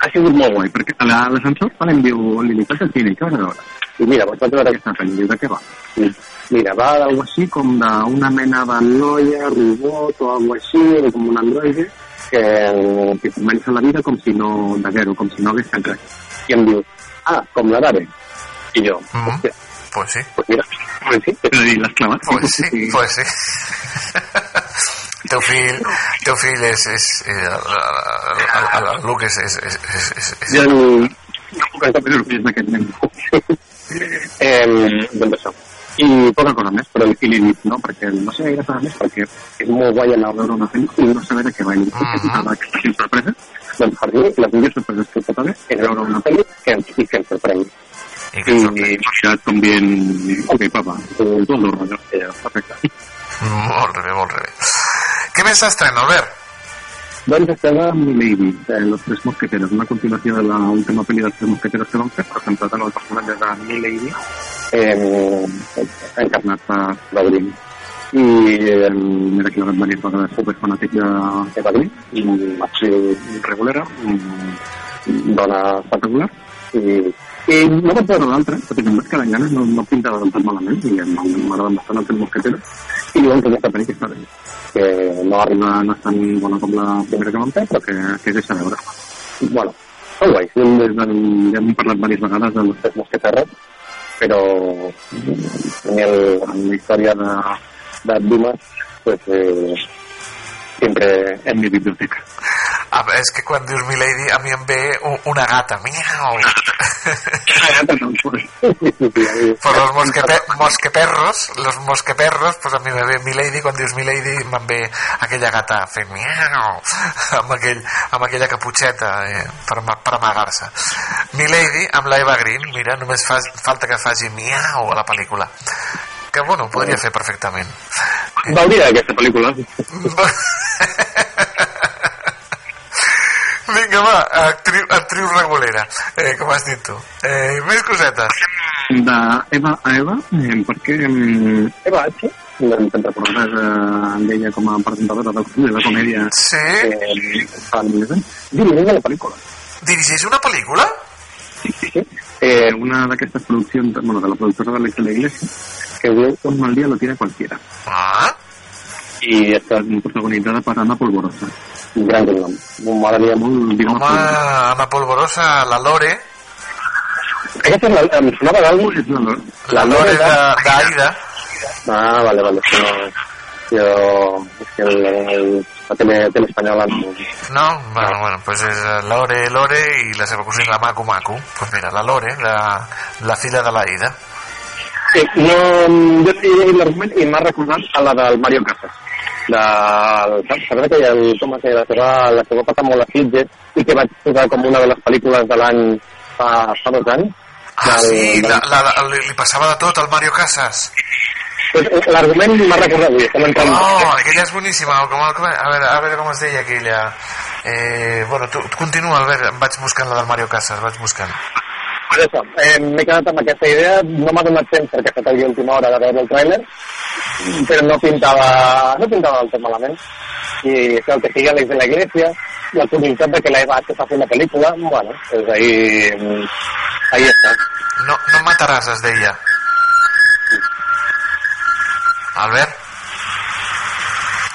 Ha sigut molt guai, perquè a la- a l'ascensor quan em diu, li dic, "Vas al cine, què vas a veure? I mira, vaig veure aquesta pel·li, diu, de què va? I, mira, va d'algo així com d'una mena de noia, robot o algo així, o com un androide, que, que comença la vida com si no, de zero, com si no hagués fet res. I em diu, ah, com la Dare. I jo, Mm. hòstia, Pues sí. pues mira, pues sí, és a dir, l'has clavat. Pues <laughs> sí, pues sí. teu fill, teu fill és, és, eh, el, el, el, Luc és, és, és, és, és, és Ja no, no puc estar més orgullós d'aquest nen. eh, doncs això. I poca cosa més, però i li dic, no, perquè no sé gaire cosa més, perquè és molt guai anar a veure una pel·li i no saber de què va. I dic, -huh. que sorpresa. Doncs per mi, les millors sorpreses que pot haver és veure una pel·li que, i que em sorprengui. Que y también, ok, el rollo, eh, perfecte. Molt bé, molt bé. Què més s'estrena, Albert? Doncs estava eh, Los Tres Mosqueteros, una continuació de la última pel·li dels Tres Mosqueteros que vam fer, però centrat en el personatge de Milady, eh, encarnat per Gaudrin. I eh, m'he declarat diverses vegades superfanàtic de i regulera, mm, dona espectacular, i, i no vaig veure l'altra, perquè em vaig quedar amb ganes, no, no pintava del tot malament, i m'agraden bastant els Tres Mosqueteros, i diuen que aquesta pel·li que està bé, que no arriba, no és tan bona com la primera que vam fer, però que, que deixa veure. Bueno, són guais, hem, hem, parlat diverses vegades de los tres mosqueteros, però a mi el, en la història de, de Dumas, pues eh, siempre en mi biblioteca. Ah, és que quan dius Milady a mi em ve una gata. Miau. Pues los mosquepe mosqueperros, los mosqueperros, pues a mi me ve Milady, quan dius Milady me'n ve aquella gata fent miau, amb, aquell, amb aquella caputxeta eh, per, per amagar-se. Milady amb la Eva Green, mira, només fa, falta que faci miau a la pel·lícula. Que bueno, podria fer perfectament. Veuria aquesta pel·lícula. Vinga, va, actriu, actriu regulera, eh, com has dit tu. Eh, més cosetes. De Eva a Eva, eh, perquè eh, Eva H, te'n recordaràs eh, amb ella com a presentadora de, de la comèdia sí. eh, fa més anys, dirigeix la pel·lícula. Dirigeix una pel·lícula? Sí, sí, sí. Eh, una d'aquestes produccions, bueno, de la productora de l'Ex de la Iglesia, que diu Un mal día lo tiene cualquiera. Ah. I està protagonitzada per Ana Polvorosa. Un gran nom. M'agradaria molt dir Home, Ana Polvorosa, la Lore. Aquesta és la, em sonava d'algú? És la Lore. La Lore de- d'Aida. Ah, vale, vale. és que No, jo... És que el, el, la tele, tele espanyola no... No? Bueno, bueno, pues és eh, Lore, Lore i la seva cosina, la Macu Macu. Pues mira, la Lore, la, la filla de l'Aida. Sí, no, jo he llegit l'argument i m'ha recordat a la del Mario Casas. De, saps? Que el, com es deia, la seva, la seva passa molt a Sitges i que vaig posar com una de les pel·lícules de l'any fa, fa dos anys. Ah, Del- sí, la, la, la, li passava de tot al Mario Casas. Eh, L'argument m'ha recordat, avui, entrant... Oh, aquella és boníssima. Com, com, a, veure, a veure com es deia aquella. Eh, bueno, tu, tu continua, Albert. Em vaig buscant la del Mario Casas, vaig buscant. Per això, eh, m'he quedat amb aquesta idea, no m'ha donat temps perquè ha estat l'última hora de veure el tràiler, però no pintava, no pintava del tot malament. I és el que sigue l'ex de la iglesia, la curiositat de que la H fa fer una pel·lícula, bueno, pues ahí, ahí està. No, no mataràs, es deia. Albert?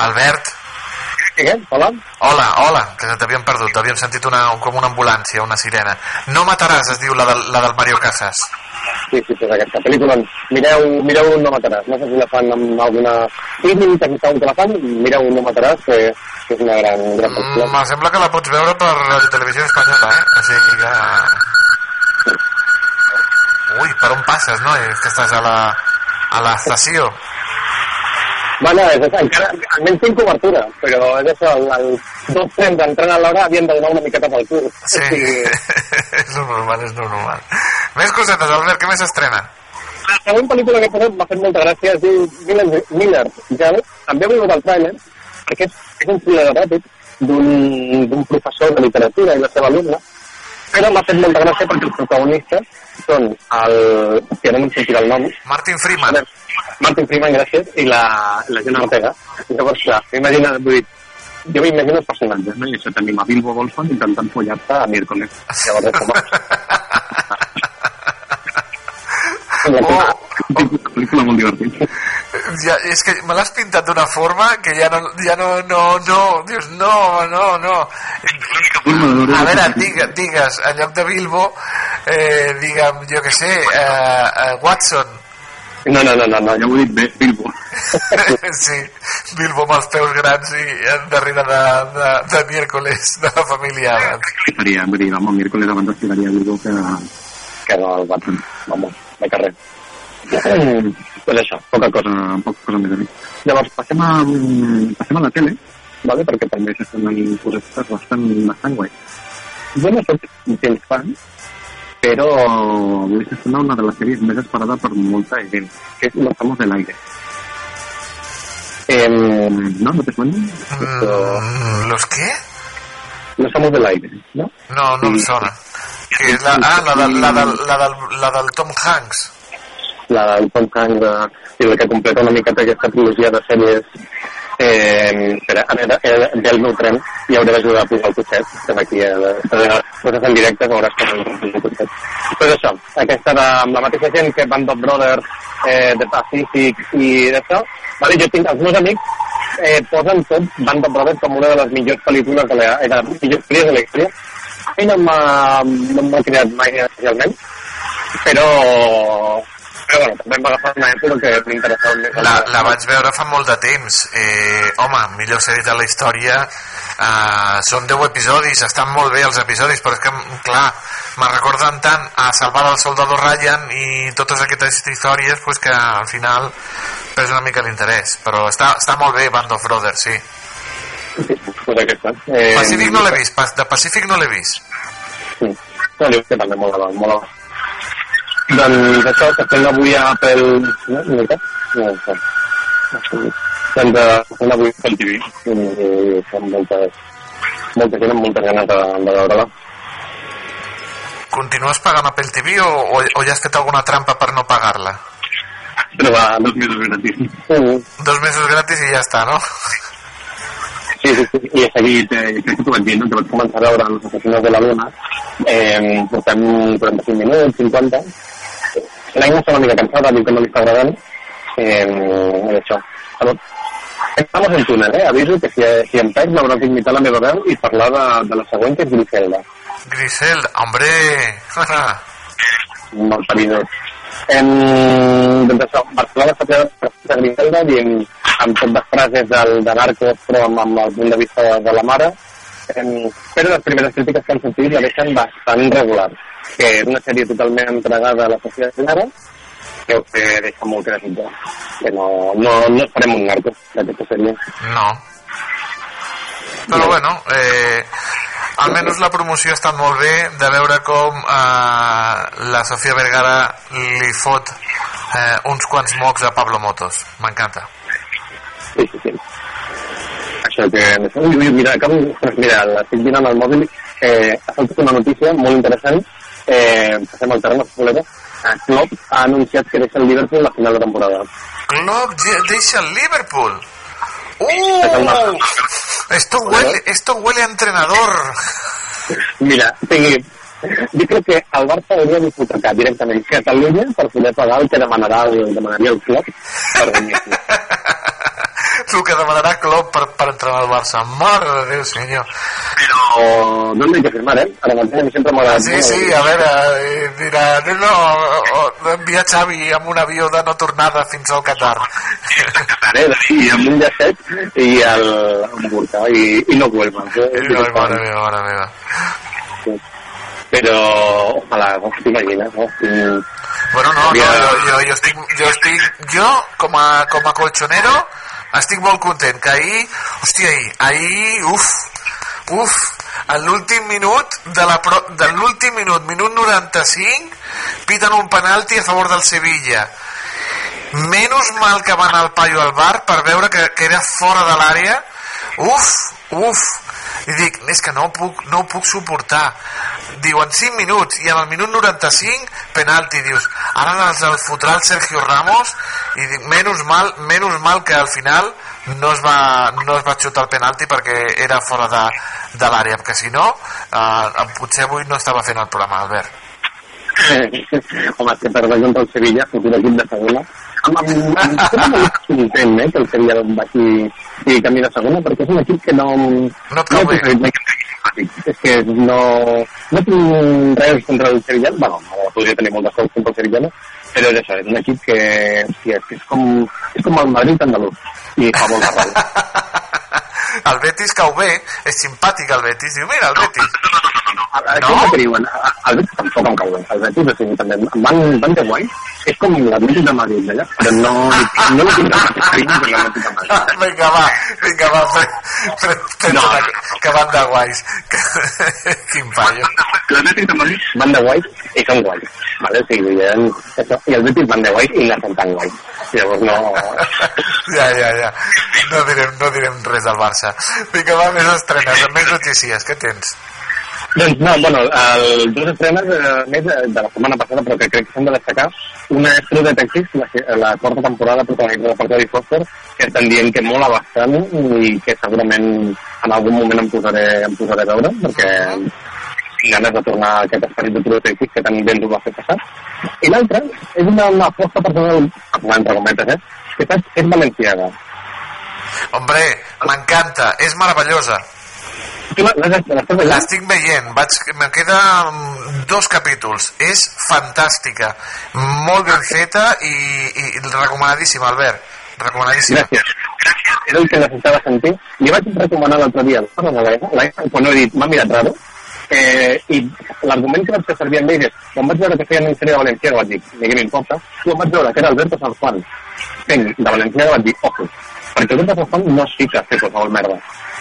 Albert? Hola? Hola, hola, que t'havíem perdut, t'havíem sentit una, com una ambulància, una sirena. No mataràs, es diu la del, la del Mario Casas. Sí, sí, pues aquesta pel·lícula, mireu, mireu No mataràs, no sé si la fan amb alguna... Sí, sí, que segur que la fan, mireu No mataràs, que, que és una gran, gran pel·lícula. Mm, sembla que la pots veure per Radio Televisió Espanyola, eh? O sigui que... Ui, per on passes, no? És que estàs a la, a l'estació. Bueno, és, és, encara, almenys tinc cobertura, però és això, el, el dos trens entrant a l'hora havien de donar una miqueta pel cul. Sí, <laughs> és lo normal, és normal. Més cosetes, Albert, què més s'estrena? La segona pel·lícula que he posat m'ha fet molta gràcia, es diu Miller, Miller Gel. També he vingut al trailer. Aquest és un thriller eròtic d'un professor de literatura i la seva alumna, però m'ha fet molta gràcia perquè els protagonistes són el... que no em sentirà el nom. Martin Freeman. Martin Freeman, gràcies, i la, la Jenna Ortega. Llavors, clar, m'imagino, vull dir, jo m'imagino els personatges, no? I això tenim a Bilbo Bolson intentant follar-se a miércoles. Llavors, com... <laughs> Oh. <laughs> pel·lícula molt divertida. Ja, és que me l'has pintat d'una forma que ja no, ja no, no, no, dius, no, no, no. A veure, digues, digues en lloc de Bilbo, eh, digue'm, jo que sé, eh, eh, Watson. No, no, no, no, no, ja ho he dit bé, Bilbo. <laughs> sí, Bilbo amb els peus grans i darrere de, de, de miércoles de la família Adams. Faria, vull dir, vamos, miércoles abans estimaria Bilbo que, que no el Watson, vamos, de carrer. <clears throat> pues això, poca cosa, poca cosa més a dir. Llavors, passem a, passem a la tele, vale? perquè també s'estan coses bastant, bastant guai. Jo no soc gens fan, però avui s'estrena una de les sèries més esperada per molta gent, que és Los Amos del Aire. Eh, ¿No? ¿No te suena? Mm, ¿Los qué? Los Amos del Aire, ¿no? No, no em sona. Que és la, ah, la, del, la, del, la, del, la del Tom Hanks. La del Tom Hanks, de, la que completa una miqueta aquesta trilogia de sèries eh, espera, a veure, eh, ve el meu tren i hauré d'ajudar a posar el cotxet estem aquí la, coses en directe veuràs com el cotxet. Però això, aquesta de, amb la mateixa gent que Band of Brothers eh, de Pacific i d'això. Vale, jo tinc, els meus amics eh, posen tot Band of Brothers com una de les millors pel·lícules de la, eh, de les millors pel·lícules de la història. A mi no m'ha no cridat mai especialment però però bueno, també em va agafar una època que m'interessava més. La, la vaig veure fa molt de temps. Eh, home, millor sèrie de la història. Eh, són 10 episodis, estan molt bé els episodis, però és que, clar, me recorden tant a Salvar el soldado Ryan i totes aquestes històries pues, que al final perd una mica l'interès. Però està, està molt bé Band of Brothers, sí. Sí, pues aquesta. Eh, Pacífic no l'he vist, de Pacífic no l'he vist. Sí, no, que també molt molt molt doncs això s'estén avui a Apple... No? Mica? No, no. Doncs s'estén avui a Apple TV. I, i són moltes, molta gent amb moltes ganes de, de veure-la. Continues pagant Apple TV o, o, o ja has fet alguna trampa per no pagar-la? Però va, dos mesos gratis. Mm. Dos mesos gratis i ja està, no? Sí, sí, sí, i he seguit, eh, crec que t'ho vaig dir, no? que vaig començar a veure les assassines de la Luna, eh, portem 45 minuts, 50, l'any està una mica cansada, diu que no li està agradant, eh, això, salut. Estamos en túnel, eh? Aviso que si, si em perd m'hauràs d'imitar la meva veu i parlar de, de la següent, que és Griselda. Griselda, hombre! <laughs> Molt perilós. Em, doncs això, Barcelona s'ha creat per Griselda dient amb tot de frases del, de Narcos però amb, amb el punt de vista de, de la mare em, però les primeres crítiques que han sentit la deixen bastant regular que és una sèrie totalment entregada a la societat general que, que deixa molt que desitjar que no, no, no farem un narco d'aquesta sèrie No. Però bueno, eh, almenys la promoció ha estat molt bé de veure com eh, la Sofia Vergara li fot eh, uns quants mocs a Pablo Motos. M'encanta. Sí, sí, sí. Això que... Ui, ui, mira, acabo... Mira, l'estic mirant al mòbil. Eh, ha saltat una notícia molt interessant. Eh, passem al terreny futbolera. Klopp ha anunciat que deixa el Liverpool la final de temporada. Klopp de- deixa el Liverpool. ¡Uh! Esto huele, esto huele a entrenador. Mira, jo crec que el Barça hauria d'hipotecar directament Catalunya per poder pagar el que demanarà el, demanaria el club per venir aquí. El que demanarà Klopp per, per entrenar al Barça. Mare de Déu, senyor. Però no l'he que firmar, eh? Ara mateix sempre m'ha Sí, sí, a veure, eh, dirà, no, no, o- o- envia Xavi amb un avió de no tornada fins al Qatar. Eh, sí, amb un llacet i el, burca i, i no vuelvan. Eh? Mare meva, mare meva. Però, ojalà, no? T'imagines, no? Mm, Bueno, no, no, jo, jo, jo, estic, jo estic, jo com a, com a colchonero estic molt content que ahir, hòstia, ahir, ahir, uf, uf, a l'últim minut de la pro, de l'últim minut, minut 95 piten un penalti a favor del Sevilla. Menys mal que va anar al paio al bar per veure que, que era fora de l'àrea. Uf, uf i dic, és que no ho puc, no ho puc suportar. Diuen 5 minuts i en el minut 95 penalti, dius. Ara els el fotrà el Sergio Ramos i dic, menys mal, menys mal que al final no es va, no es va xutar el penalti perquè era fora de, de l'àrea perquè si no, eh, potser avui no estava fent el programa, Albert. <laughs> Home, que perdre contra el Sevilla, futur equip de segona. Amb, amb content, eh, que el Sevilla vagi i camí de segona, perquè és un equip que no... No et cau bé. És que no, no tinc res contra el Sevilla, bueno, podria tenir moltes coses contra el Sevilla, però és això, és un equip que, hòstia, és, que és, com, és com el Madrid andalús, i fa molt de ràbia. el Betis cau bé, és simpàtic el Betis, diu, mira, el Betis. No? no? que diuen, el Betis tampoc em cau bé, el Betis, o sigui, també van, van de guai, és com l'Atlètic de Madrid, allà, però no, no li tinc mateix carinyo que l'Atlètic de Madrid. Vinga, va, vinga, va, fre, fre, no, que, que van de guais. <laughs> Quin paio. L'Atlètic de Madrid van de guais i són guais, vale? o sigui, això, i el Betis van de guais i no són tan guais. Llavors no... <laughs> Ja, ja, ja. No direm, no direm res del Barça. Vinga, va, més estrenes, més notícies. Què tens? Doncs no, bueno, el, dos estrenes eh, més de la setmana passada, però que crec que s'han de destacar. Una és True Detectives, la, la quarta temporada protagonitzada per Jodie Foster, que estan dient que mola bastant i que segurament en algun moment em posaré, em posaré a veure, perquè tinc ganes de tornar a aquest esperit de True Detectives que tan ben ho va fer passar. I l'altra és una, una aposta personal, entre cometes, eh? que és, valenciaga. Hombre, m'encanta, és meravellosa. L'estic veient, vaig, me queda dos capítols. És fantàstica, molt ben feta i, i recomanadíssima, Albert. Recomanadíssima. Gràcies. Era el que necessitava sentir. Li vaig recomanar l'altre dia a la quan he dit, m'ha mirat raro, eh, i l'argument que vaig fer servir amb ell és, quan vaig veure que feien en sèrie de Valencià, vaig dir, ni què m'importa, quan vaig veure que era Alberto San Juan, fent de Valencià, vaig dir, ojo, perquè San Juan no es fica a fer qualsevol merda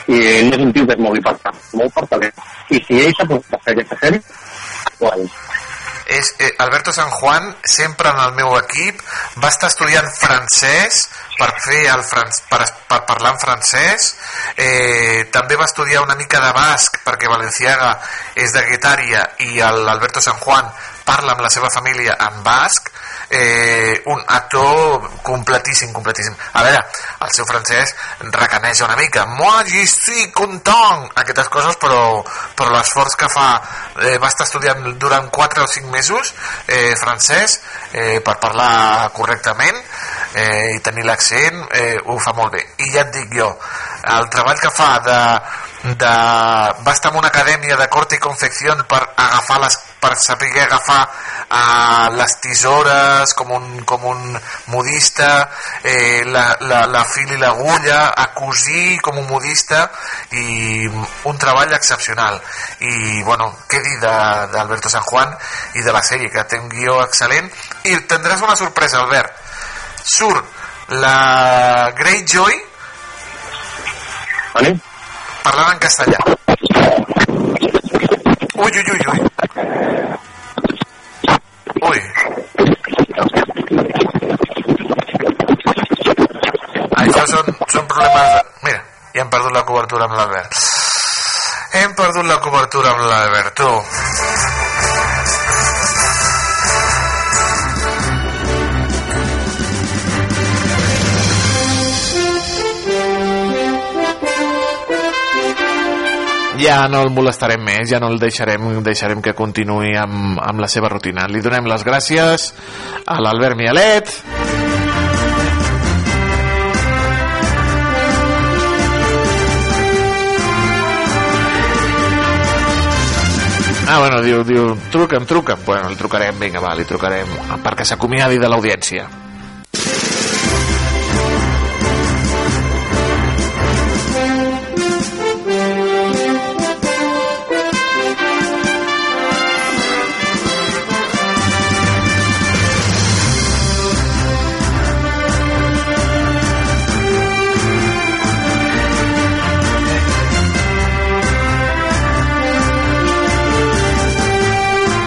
i no és un tio que es mogui per tant, molt per talent. I si ell s'ha posat a fer aquesta sèrie, guai. És, eh, Alberto San Juan, sempre en el meu equip, va estar estudiant francès per fer el fran per, per parlar en francès, eh, també va estudiar una mica de basc perquè Valenciaga és de Guetària i l'Alberto San Juan parla amb la seva família en basc, eh, un actor completíssim, completíssim. A veure, el seu francès recaneja una mica. Moi, je suis content! Aquestes coses, però, però l'esforç que fa... Eh, va estar estudiant durant 4 o 5 mesos eh, francès eh, per parlar correctament eh, i tenir l'accent, eh, ho fa molt bé. I ja et dic jo, el treball que fa de, de... va estar en una acadèmia de corte i confecció per agafar les per saber agafar uh, les tisores com un, com un modista eh, la, la, la fil i l'agulla a cosir com un modista i un treball excepcional. I bueno, què dir d'Alberto San Juan i de la sèrie que té un guió excel·lent. I tindràs una sorpresa Albert. Surt la Greyjoy. Vale. Parlant en castellà ui, ui, ui, ui. Ui. Això són, són problemes... De... Mira, ja hem perdut la cobertura amb l'Albert. Hem perdut la cobertura amb l'Albert, tu. Ja no el molestarem més, ja no el deixarem, deixarem que continuï amb, amb la seva rutina. Li donem les gràcies a l'Albert Mialet. Ah, bueno, diu, diu, truca'm, truca'm. Bueno, li trucarem, vinga, va, li trucarem perquè s'acomiadi de l'audiència.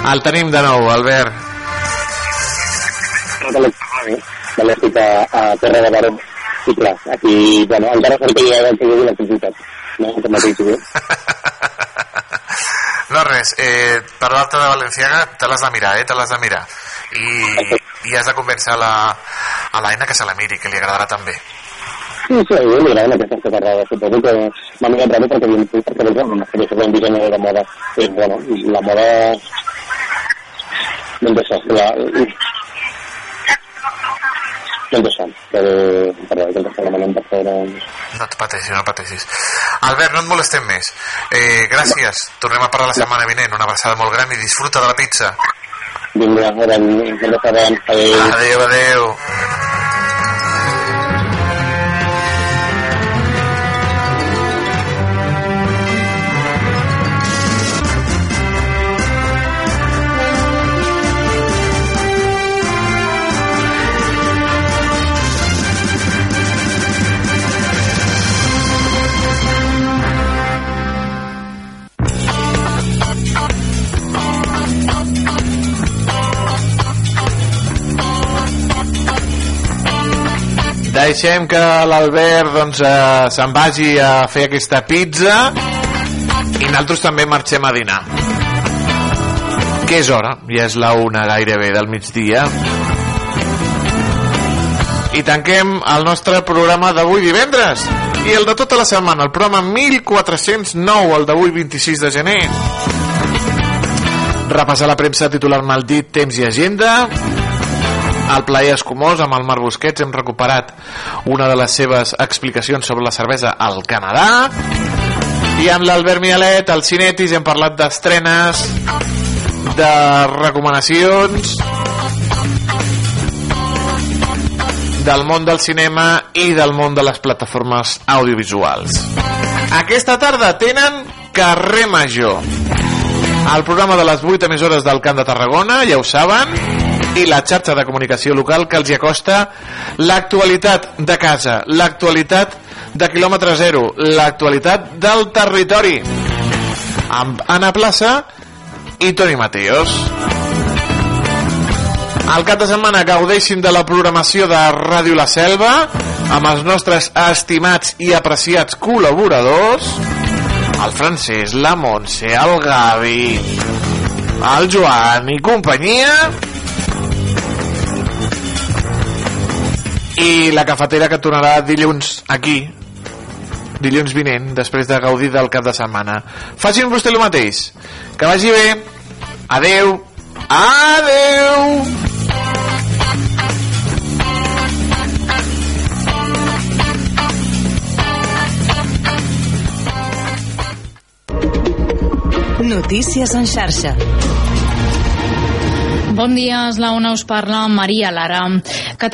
El tenim de nou, Albert. Tot electrònic, de l'època a Terra de Baró. I clar, aquí, bueno, encara de que hi ha electricitat. No, que mateix, eh? <laughs> No, res, eh, per l'alta de Valenciaga te l'has de mirar, eh? Te l'has de mirar. I, i has de convèncer a la, a l'Aina que se la miri, que li agradarà també. Sí, sí, a mi m'agraden aquestes catarrades. Suposo que m'ha mirat raro perquè, perquè, perquè perquè una que soc un dissenyador de moda. I, bueno, la moda... Doncs això, la... Això, que, perdó, que el està demanant per fora... No et pateixis, no pateixis. Albert, no et molestem més. Eh, gràcies. Tornem a parlar la setmana vinent. Una abraçada molt gran i disfruta de la pizza. Vinga, ara, ens sabem. Adéu. Adéu, adéu. Deixem que l'Albert doncs, eh, se'n vagi a fer aquesta pizza i nosaltres també marxem a dinar. Que és hora, ja és la una gairebé del migdia. I tanquem el nostre programa d'avui divendres i el de tota la setmana, el programa 1409, el d'avui 26 de gener. Repassar la premsa titular maldit, temps i agenda, al plaer escumós amb el Marc Busquets hem recuperat una de les seves explicacions sobre la cervesa al Canadà. I amb l'Albert Mialet al Cinetis hem parlat d'estrenes de recomanacions del món del cinema i del món de les plataformes audiovisuals. Aquesta tarda tenen Carrer Major el programa de les 8 emissores del Camp de Tarragona, ja ho saben, i la xarxa de comunicació local que els hi acosta l'actualitat de casa, l'actualitat de quilòmetre zero, l'actualitat del territori. Amb Anna Plaça i Toni Mateos. Al cap de setmana gaudeixin de la programació de Ràdio La Selva amb els nostres estimats i apreciats col·laboradors el Francesc, la Montse, el Gavi, el Joan i companyia i la cafetera que tornarà dilluns aquí dilluns vinent després de gaudir del cap de setmana. Facin vostè el mateix. Que vagi bé. Adeu adeu Notícies en xarxa. Bon dia, és la una us parla Maria Lara. Catalunya